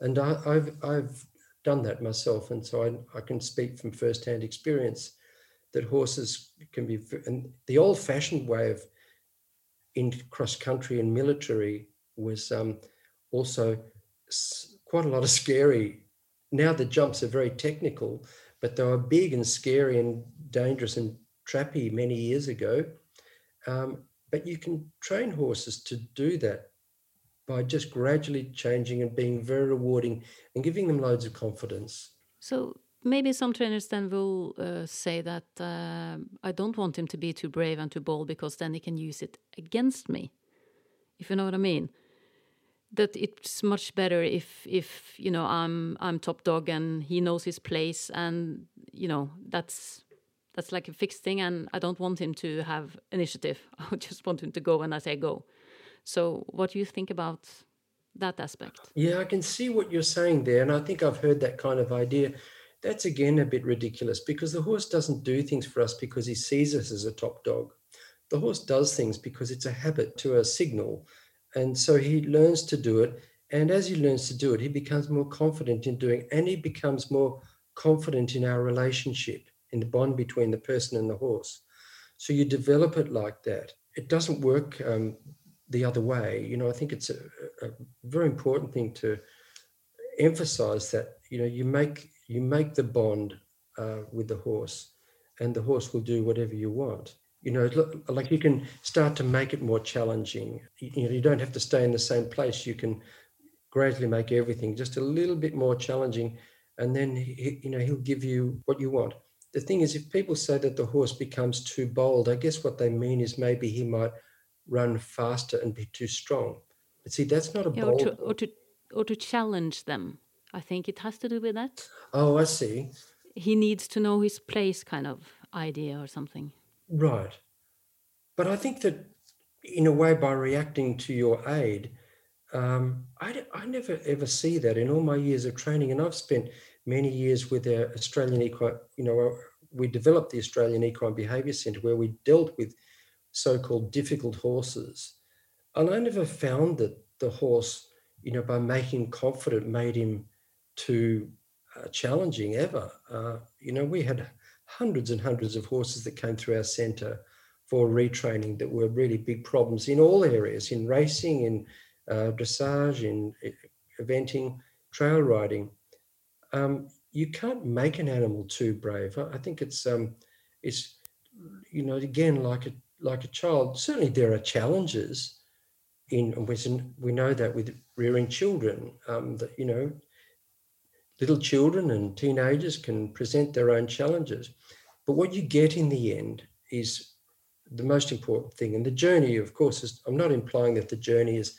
And I, have I've done that myself, and so I, I can speak from firsthand experience that horses can be. And the old-fashioned way of in cross country and military was um, also quite a lot of scary. Now the jumps are very technical, but they were big and scary and dangerous and trappy many years ago. Um, but you can train horses to do that by just gradually changing and being very rewarding and giving them loads of confidence. So maybe some trainers then will uh, say that uh, I don't want him to be too brave and too bold because then he can use it against me, if you know what I mean that it's much better if if you know I'm I'm top dog and he knows his place and you know that's that's like a fixed thing and I don't want him to have initiative. I just want him to go when I say go. So what do you think about that aspect? Yeah, I can see what you're saying there and I think I've heard that kind of idea. That's again a bit ridiculous because the horse doesn't do things for us because he sees us as a top dog. The horse does things because it's a habit to a signal and so he learns to do it. And as he learns to do it, he becomes more confident in doing, and he becomes more confident in our relationship, in the bond between the person and the horse. So you develop it like that. It doesn't work um, the other way. You know, I think it's a, a very important thing to emphasize that you know you make you make the bond uh, with the horse, and the horse will do whatever you want. You know, like you can start to make it more challenging. You know, you don't have to stay in the same place. You can gradually make everything just a little bit more challenging, and then he, you know he'll give you what you want. The thing is, if people say that the horse becomes too bold, I guess what they mean is maybe he might run faster and be too strong. But see, that's not a yeah, bold. Or to, or to, or to challenge them. I think it has to do with that. Oh, I see. He needs to know his place, kind of idea or something. Right. But I think that, in a way, by reacting to your aid, um, I, I never ever see that in all my years of training. And I've spent many years with the Australian Equine, you know, we developed the Australian Equine Behaviour Centre where we dealt with so-called difficult horses. And I never found that the horse, you know, by making confident, made him too uh, challenging ever. Uh, you know, we had hundreds and hundreds of horses that came through our centre for retraining that were really big problems in all areas, in racing, in uh, dressage, in eventing, trail riding. Um, you can't make an animal too brave. I, think it's um, it's you know again like a like a child, certainly there are challenges in, we know that with rearing children, um, that, you know, little children and teenagers can present their own challenges. But what you get in the end is the most important thing. And the journey, of course, is, I'm not implying that the journey is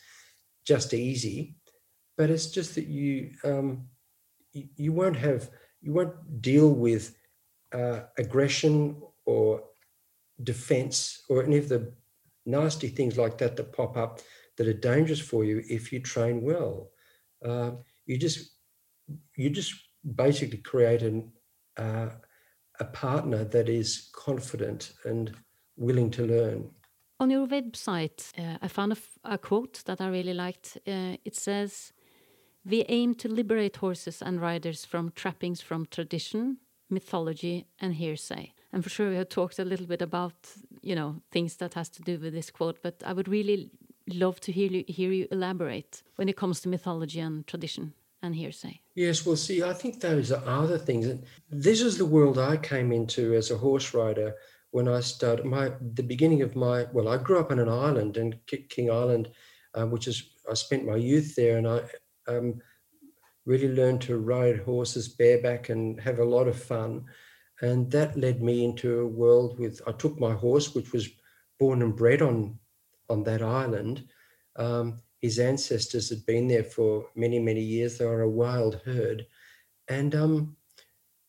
just easy, but it's just that you, um, you, won't have, you won't deal with uh, aggression or defense or any of the nasty things like that that pop up that are dangerous for you if you train well. Uh, you just you just basically create an, uh, a partner that is confident and willing to learn. On your website, uh, I found a, quote that I really liked. Uh, it says, "We aim to liberate horses and riders from trappings from tradition, mythology, and hearsay." and for sure we have talked a little bit about you know things that has to do with this quote but i would really love to hear you hear you elaborate when it comes to mythology and tradition and hearsay yes well see i think those are other things And this is the world i came into as a horse rider when i started my the beginning of my well i grew up on an island in king island uh, which is i spent my youth there and i um, really learned to ride horses bareback and have a lot of fun and that led me into a world with, I took my horse, which was born and bred on, on that island. Um, his ancestors had been there for many, many years. They were a wild herd. And um,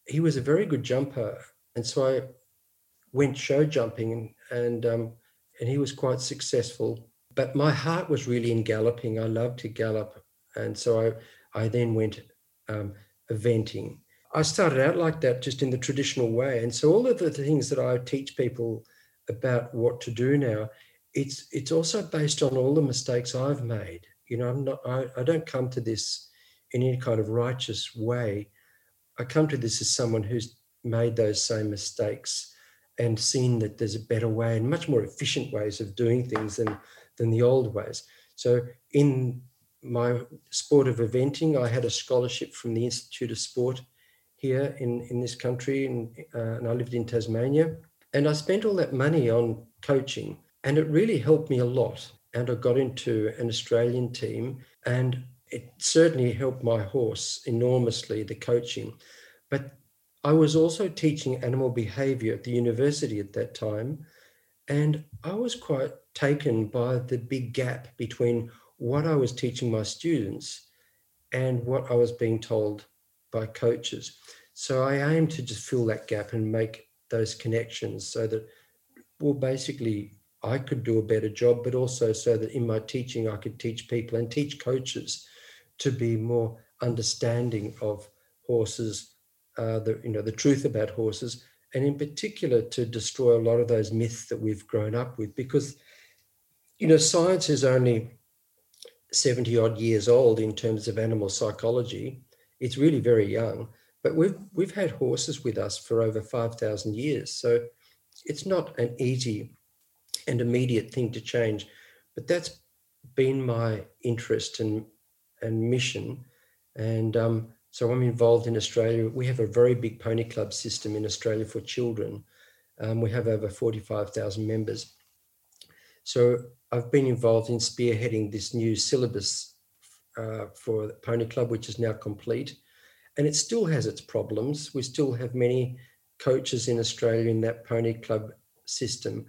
he was a very good jumper. And so I went show jumping and, and, um, and he was quite successful. But my heart was really in galloping. I loved to gallop. And so I, I then went um, eventing I started out like that, just in the traditional way. And so all of the things that I teach people about what to do now, it's it's also based on all the mistakes I've made. You know, I'm not I, I don't come to this in any kind of righteous way. I come to this as someone who's made those same mistakes and seen that there's a better way and much more efficient ways of doing things than than the old ways. So in my sport of eventing, I had a scholarship from the Institute of Sport here in, in this country, and, uh, and I lived in Tasmania. And I spent all that money on coaching, and it really helped me a lot. And I got into an Australian team, and it certainly helped my horse enormously, the coaching. But I was also teaching animal behavior at the university at that time. And I was quite taken by the big gap between what I was teaching my students and what I was being told by coaches. So I aim to just fill that gap and make those connections so that, well, basically, I could do a better job, but also so that in my teaching, I could teach people and teach coaches to be more understanding of horses, uh, the you know the truth about horses, and in particular to destroy a lot of those myths that we've grown up with. Because you know science is only seventy odd years old in terms of animal psychology, it's really very young. but we've we've had horses with us for over 5,000 years. So it's not an easy and immediate thing to change. But that's been my interest and and mission. And um, so I'm involved in Australia. We have a very big pony club system in Australia for children. Um, we have over 45,000 members. So I've been involved in spearheading this new syllabus uh, for the Pony Club, which is now complete. And it still has its problems. We still have many coaches in Australia in that Pony Club system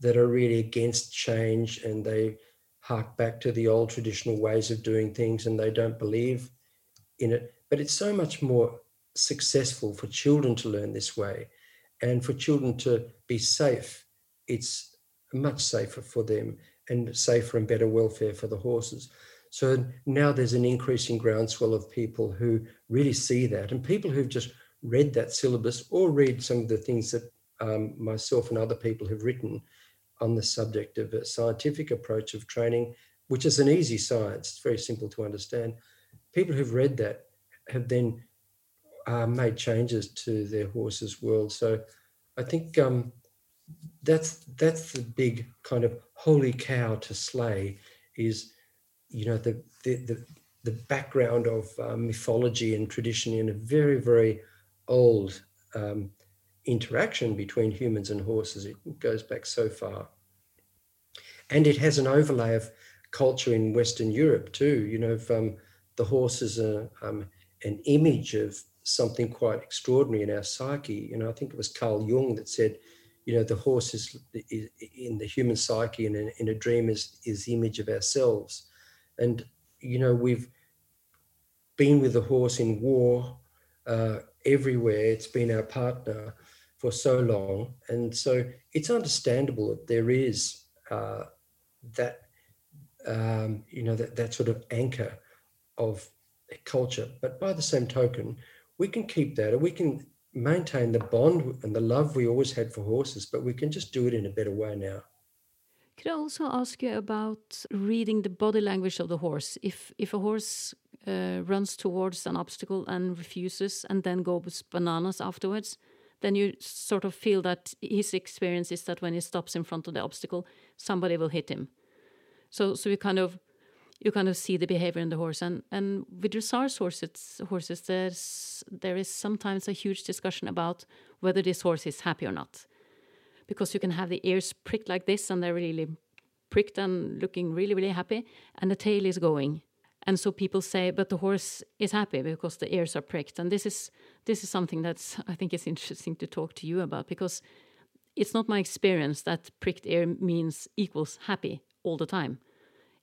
that are really against change and they hark back to the old traditional ways of doing things and they don't believe in it. But it's so much more successful for children to learn this way and for children to be safe. It's much safer for them and safer and better welfare for the horses. So now there's an increasing groundswell of people who really see that and people who've just read that syllabus or read some of the things that um, myself and other people have written on the subject of a scientific approach of training, which is an easy science. It's very simple to understand. People who've read that have then uh, made changes to their horses' world. So I think um, that's that's the big kind of holy cow to slay is you know the the the, the background of uh, mythology and tradition in a very very old um, interaction between humans and horses. It goes back so far. And it has an overlay of culture in Western Europe too. You know, if, um, the horse is a, um, an image of something quite extraordinary in our psyche. You know, I think it was Carl Jung that said, you know, the horse is, is in the human psyche and in, in a dream is, is the image of ourselves. And, you know, we've been with the horse in war uh, everywhere. It's been our partner for so long. And so it's understandable that there is uh, that, um, you know, that, that sort of anchor of culture. But by the same token, we can keep that and we can maintain the bond and the love we always had for horses, but we can just do it in a better way now. Could I also ask you about reading the body language of the horse? If if a horse uh, runs towards an obstacle and refuses, and then goes bananas afterwards, then you sort of feel that his experience is that when he stops in front of the obstacle, somebody will hit him. So, so you kind of you kind of see the behavior in the horse, and and with dressage horses, horses there's there is sometimes a huge discussion about whether this horse is happy or not, because you can have the ears pricked like this, and they're really pricked and looking really really happy, and the tail is going, and so people say, but the horse is happy because the ears are pricked, and this is this is something that's I think is interesting to talk to you about because it's not my experience that pricked ear means equals happy all the time.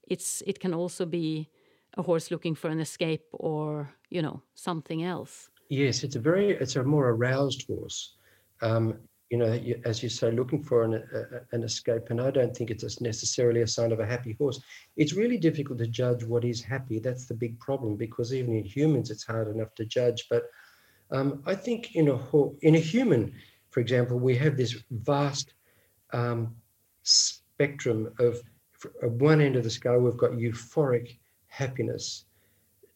It's it can also be a horse looking for an escape or you know something else. Yes, it's a very it's a more aroused horse. Um, you know, as you say, looking for an, a, an escape, and I don't think it's necessarily a sign of a happy horse. It's really difficult to judge what is happy. That's the big problem because even in humans, it's hard enough to judge. But um, I think in a in a human, for example, we have this vast um, spectrum of at one end of the scale, we've got euphoric happiness,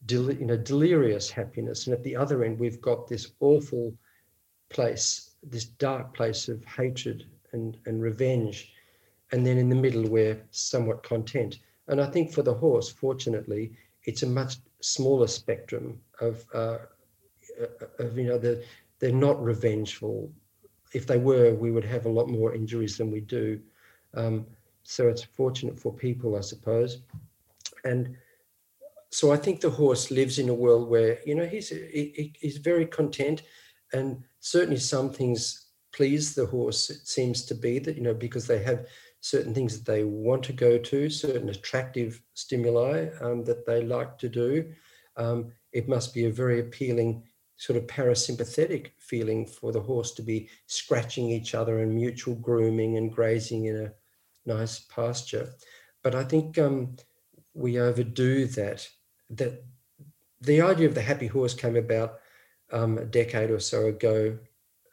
del- you know, delirious happiness, and at the other end, we've got this awful place, this dark place of hatred and, and revenge, and then in the middle, we're somewhat content. And I think for the horse, fortunately, it's a much smaller spectrum of uh, of you know they're, they're not revengeful. If they were, we would have a lot more injuries than we do. Um, so it's fortunate for people, I suppose. And so I think the horse lives in a world where you know he's he, he's very content, and certainly some things please the horse. It seems to be that you know because they have certain things that they want to go to, certain attractive stimuli um, that they like to do. Um, it must be a very appealing sort of parasympathetic feeling for the horse to be scratching each other and mutual grooming and grazing in a nice pasture. But I think um, we overdo that. That the idea of the happy horse came about um, a decade or so ago,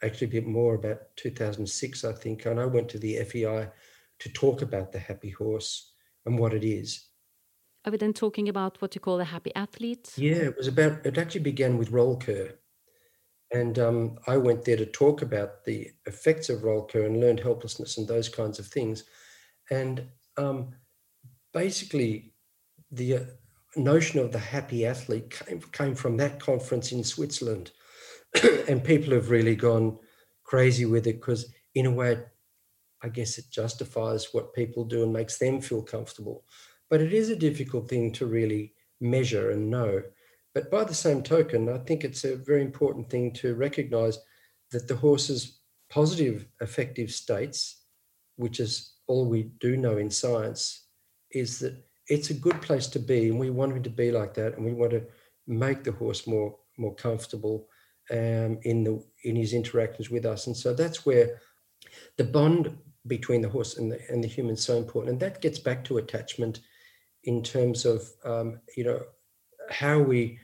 actually a bit more, about 2006, I think. And I went to the FEI to talk about the happy horse and what it is. Are we then talking about what you call a happy athlete? Yeah, it was about, it actually began with Rollkur. And um, I went there to talk about the effects of Rollkur and learned helplessness and those kinds of things. And um, basically, the uh, notion of the happy athlete came, came from that conference in Switzerland. and people have really gone crazy with it because, in a way, I guess it justifies what people do and makes them feel comfortable. But it is a difficult thing to really measure and know. But by the same token, I think it's a very important thing to recognize that the horse's positive affective states, which is all we do know in science, is that it's a good place to be, and we want him to be like that, and we want to make the horse more more comfortable um, in the in his interactions with us. And so that's where the bond between the horse and the and the human is so important, and that gets back to attachment in terms of um, you know how we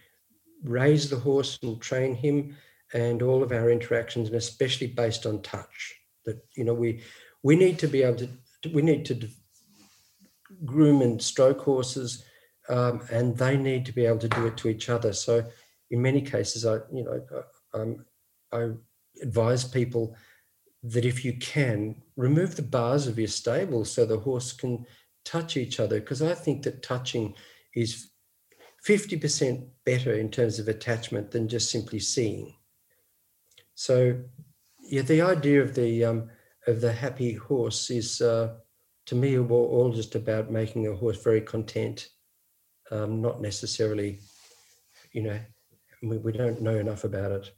raise the horse and train him and all of our interactions and especially based on touch that you know we we need to be able to we need to groom and stroke horses um, and they need to be able to do it to each other so in many cases i you know um, i advise people that if you can remove the bars of your stable so the horse can touch each other because i think that touching is 50% better in terms of attachment than just simply seeing. So, yeah, the idea of the um, of the happy horse is, uh, to me, all just about making a horse very content, um, not necessarily, you know, we, we don't know enough about it.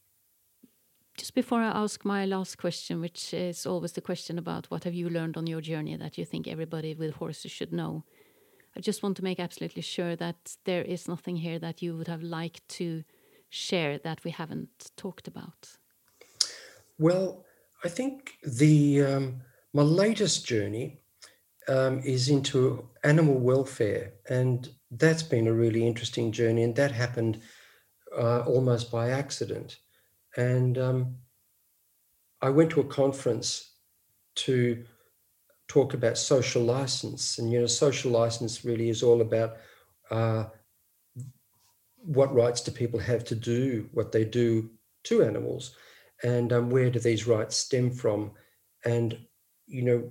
Just before I ask my last question, which is always the question about what have you learned on your journey that you think everybody with horses should know, I just want to make absolutely sure that there is nothing here that you would have liked to share that we haven't talked about. Well, I think the um, my latest journey um, is into animal welfare, and that's been a really interesting journey, and that happened uh, almost by accident. And um, I went to a conference to talk about social license. And, you know, social license really is all about uh, what rights do people have to do what they do to animals and um, where do these rights stem from? And, you know,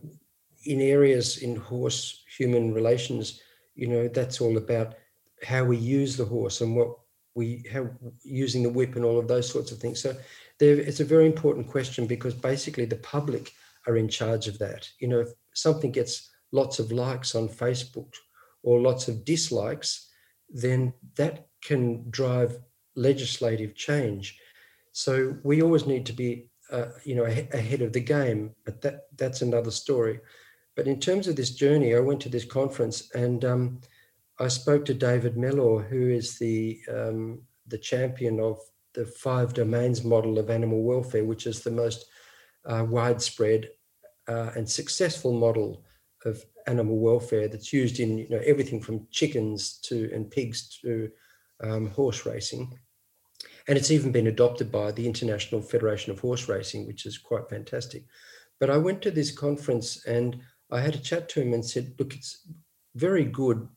in areas in horse human relations, you know, that's all about how we use the horse and what we have using the whip and all of those sorts of things. So there, it's a very important question because basically the public are in charge of that. You know, if something gets lots of likes on Facebook or lots of dislikes, then that can drive legislative change. So we always need to be, uh, you know, ahead of the game. But that that's another story. But in terms of this journey, I went to this conference and um, I spoke to David Mellor, who is the um, the champion of the five domains model of animal welfare, which is the most uh, widespread uh, and successful model of animal welfare that's used in you know everything from chickens to and pigs to um, horse racing, and it's even been adopted by the International Federation of Horse Racing, which is quite fantastic. But I went to this conference and I had a chat to him and said, "Look, it's very good,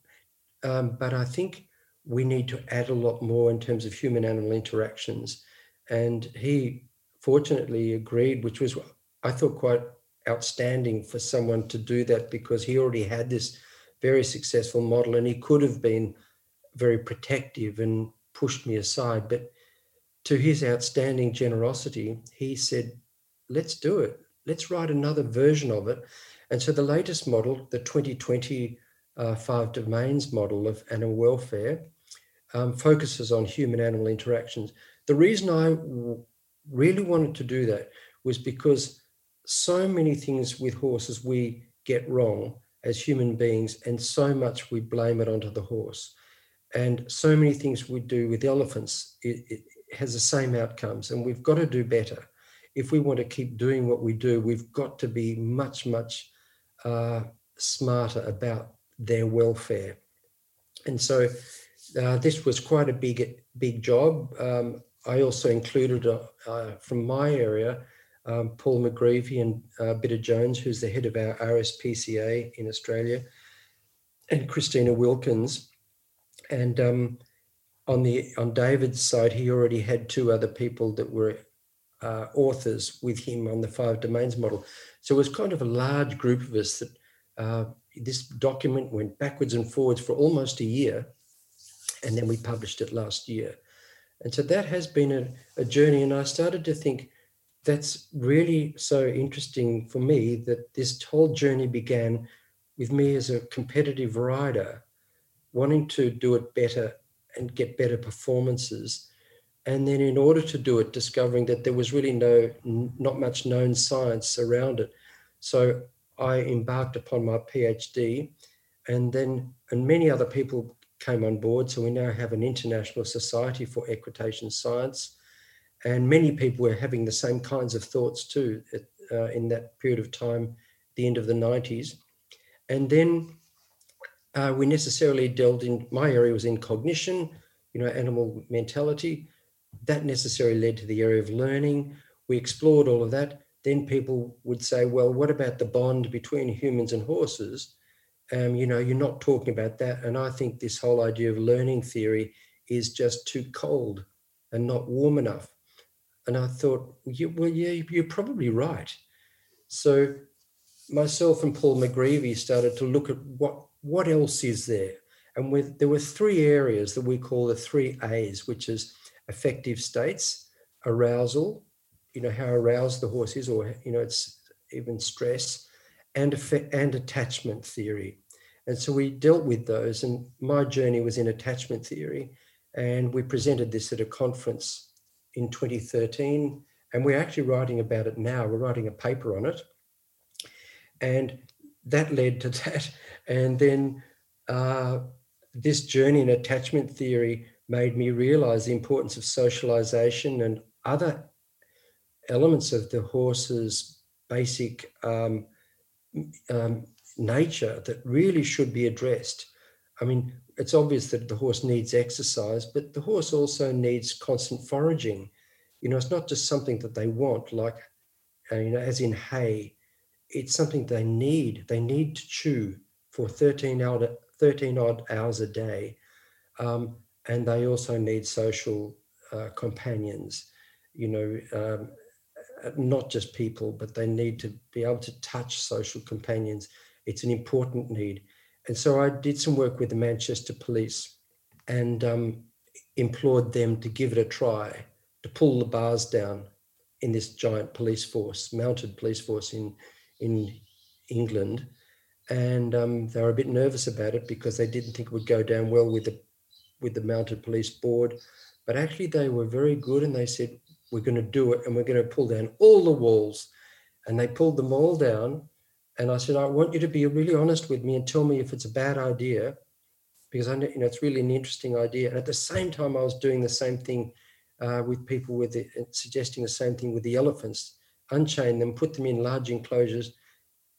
um, but I think we need to add a lot more in terms of human-animal interactions." And he fortunately agreed, which was I thought quite outstanding for someone to do that because he already had this very successful model and he could have been very protective and pushed me aside. But to his outstanding generosity, he said, let's do it. Let's write another version of it. And so the latest model, the 2020 uh, five domains model of animal welfare, um, focuses on human animal interactions. The reason I really wanted to do that was because so many things with horses we get wrong as human beings, and so much we blame it onto the horse. And so many things we do with elephants, has the same outcomes, and we've got to do better. If we want to keep doing what we do, we've got to be much, much uh, smarter about their welfare. And so uh, this was quite a big, big job. Um, I also included uh, uh from my area um, Paul McGreevy and uh, Bidda Jones, who's the head of our RSPCA in Australia, and Christina Wilkins. And um, on the on David's side, he already had two other people that were uh, authors with him on the five domains model. So it was kind of a large group of us that uh, this document went backwards and forwards for almost a year, and then we published it last year. And so that has been a, a journey, and I started to think that's really so interesting for me that this whole journey began with me as a competitive rider wanting to do it better and get better performances. And then in order to do it discovering that there was really no not much known science around it. So i embarked upon my phd and then and many other people came on board. So we now have an international society for equitation science. And many people were having the same kinds of thoughts too at, uh, in that period of time the end of the 90s and then uh, we necessarily delved in my area was in cognition you know animal mentality that necessarily led to the area of learning. We explored all of that. Then people would say, well, what about the bond between humans and horses? Um, you know, you're not talking about that. And I think this whole idea of learning theory is just too cold and not warm enough. And I thought, well, yeah, you're probably right. So myself and Paul McGreevy started to look at what what else is there. And with, there were three areas that we call the three A's, which is affective states, arousal, you know, how aroused the horse is, or, you know, it's even stress, and, and attachment theory. And so we dealt with those, and my journey was in attachment theory. And we presented this at a conference in 2013, and we're actually writing about it now. We're writing a paper on it. And that led to that. And then uh, this journey in attachment theory made me realize the importance of socialization and other elements of the horse's basic um, um, nature that really should be addressed. I mean, it's obvious that the horse needs exercise, but the horse also needs constant foraging. You know, it's not just something that they want, like, uh, you know, as in hay. It's something they need. They need to chew for 13 odd, 13 odd hours a day. Um, and they also need social uh, companions you know um, not just people but they need to be able to touch social companions. It's an important need. And so i did some work with the manchester police and um, implored them to give it a try to pull the bars down in this giant police force mounted police force in in england and um, they were a bit nervous about it because they didn't think it would go down well with the with the mounted police board. But actually, they were very good and they said, We're going to do it and we're going to pull down all the walls. And they pulled them all down. And I said, I want you to be really honest with me and tell me if it's a bad idea, because I know, you know it's really an interesting idea. And at the same time, I was doing the same thing uh, with people with it, suggesting the same thing with the elephants, unchain them, put them in large enclosures.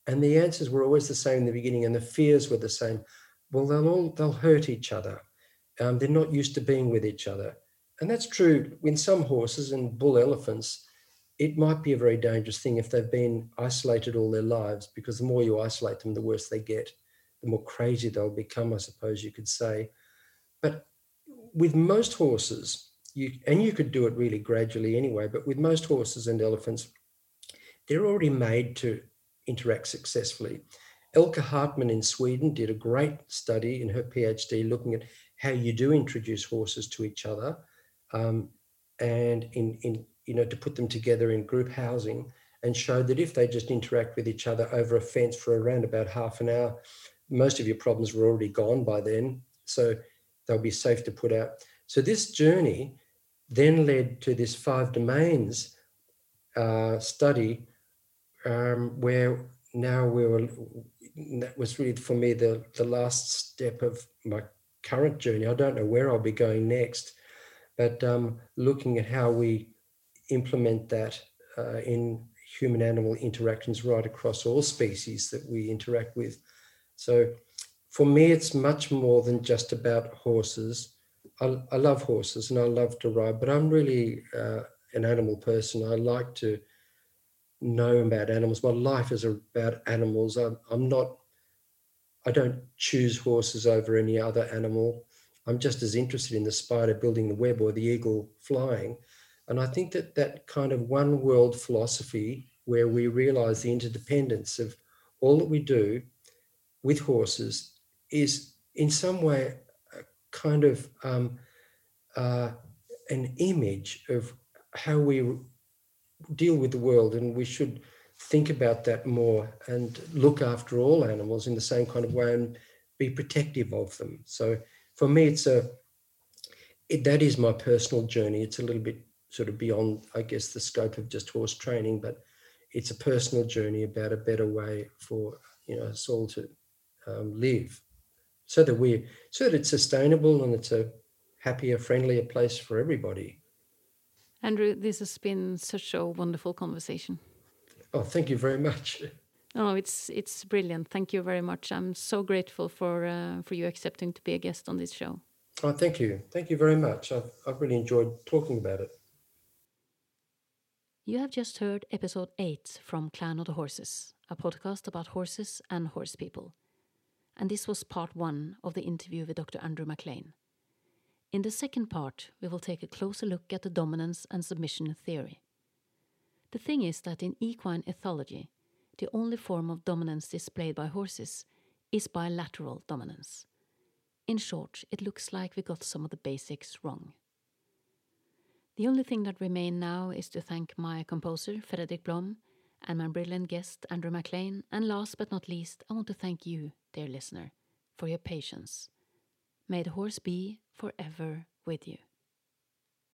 And the answers were always the same in the beginning, and the fears were the same. Well, they'll all they'll hurt each other. Um, they're not used to being with each other. And that's true in some horses and bull elephants. It might be a very dangerous thing if they've been isolated all their lives, because the more you isolate them, the worse they get, the more crazy they'll become, I suppose you could say. But with most horses, you, and you could do it really gradually anyway, but with most horses and elephants, they're already made to interact successfully. Elke Hartmann in Sweden did a great study in her PhD looking at how you do introduce horses to each other um, and in, in you know to put them together in group housing and showed that if they just interact with each other over a fence for around about half an hour most of your problems were already gone by then so they'll be safe to put out so this journey then led to this five domains uh, study um, where now we were that was really for me the the last step of my current journey. I don't know where I'll be going next, but um, looking at how we implement that uh, in human animal interactions right across all species that we interact with. So for me, it's much more than just about horses. I, I love horses and I love to ride, but I'm really uh, an animal person. I like to know about animals. My life is about animals. I'm, I'm not I don't choose horses over any other animal. I'm just as interested in the spider building the web or the eagle flying. And I think that that kind of one world philosophy where we realize the interdependence of all that we do with horses is in some way a kind of um, uh, an image of how we deal with the world and we should think about that more and look after all animals in the same kind of way and be protective of them. So for me it's a it, that is my personal journey. It's a little bit sort of beyond i guess the scope of just horse training but it's a personal journey about a better way for you know us all to um, live so that we so that it's sustainable and it's a happier friendlier place for everybody Andrew, this has been such a wonderful conversation. Oh, thank you very much. Oh, it's it's brilliant. Thank you very much. I'm so grateful for uh, for you accepting to be a guest on this show. Oh, thank you. Thank you very much. I've, I've really enjoyed talking about it. You have just heard episode 8 from Clan of the Horses, a podcast about horses and horse people. And this was part 1 of the interview with Dr. Andrew McLean. In the second part, we will take a closer look at the dominance and submission theory. The thing is that in equine ethology, the only form of dominance displayed by horses is bilateral dominance. In short, it looks like we got some of the basics wrong. The only thing that remains now is to thank my composer, Fredrik Blom, and my brilliant guest, Andrew McLean, and last but not least, I want to thank you, dear listener, for your patience. May the horse be forever with you.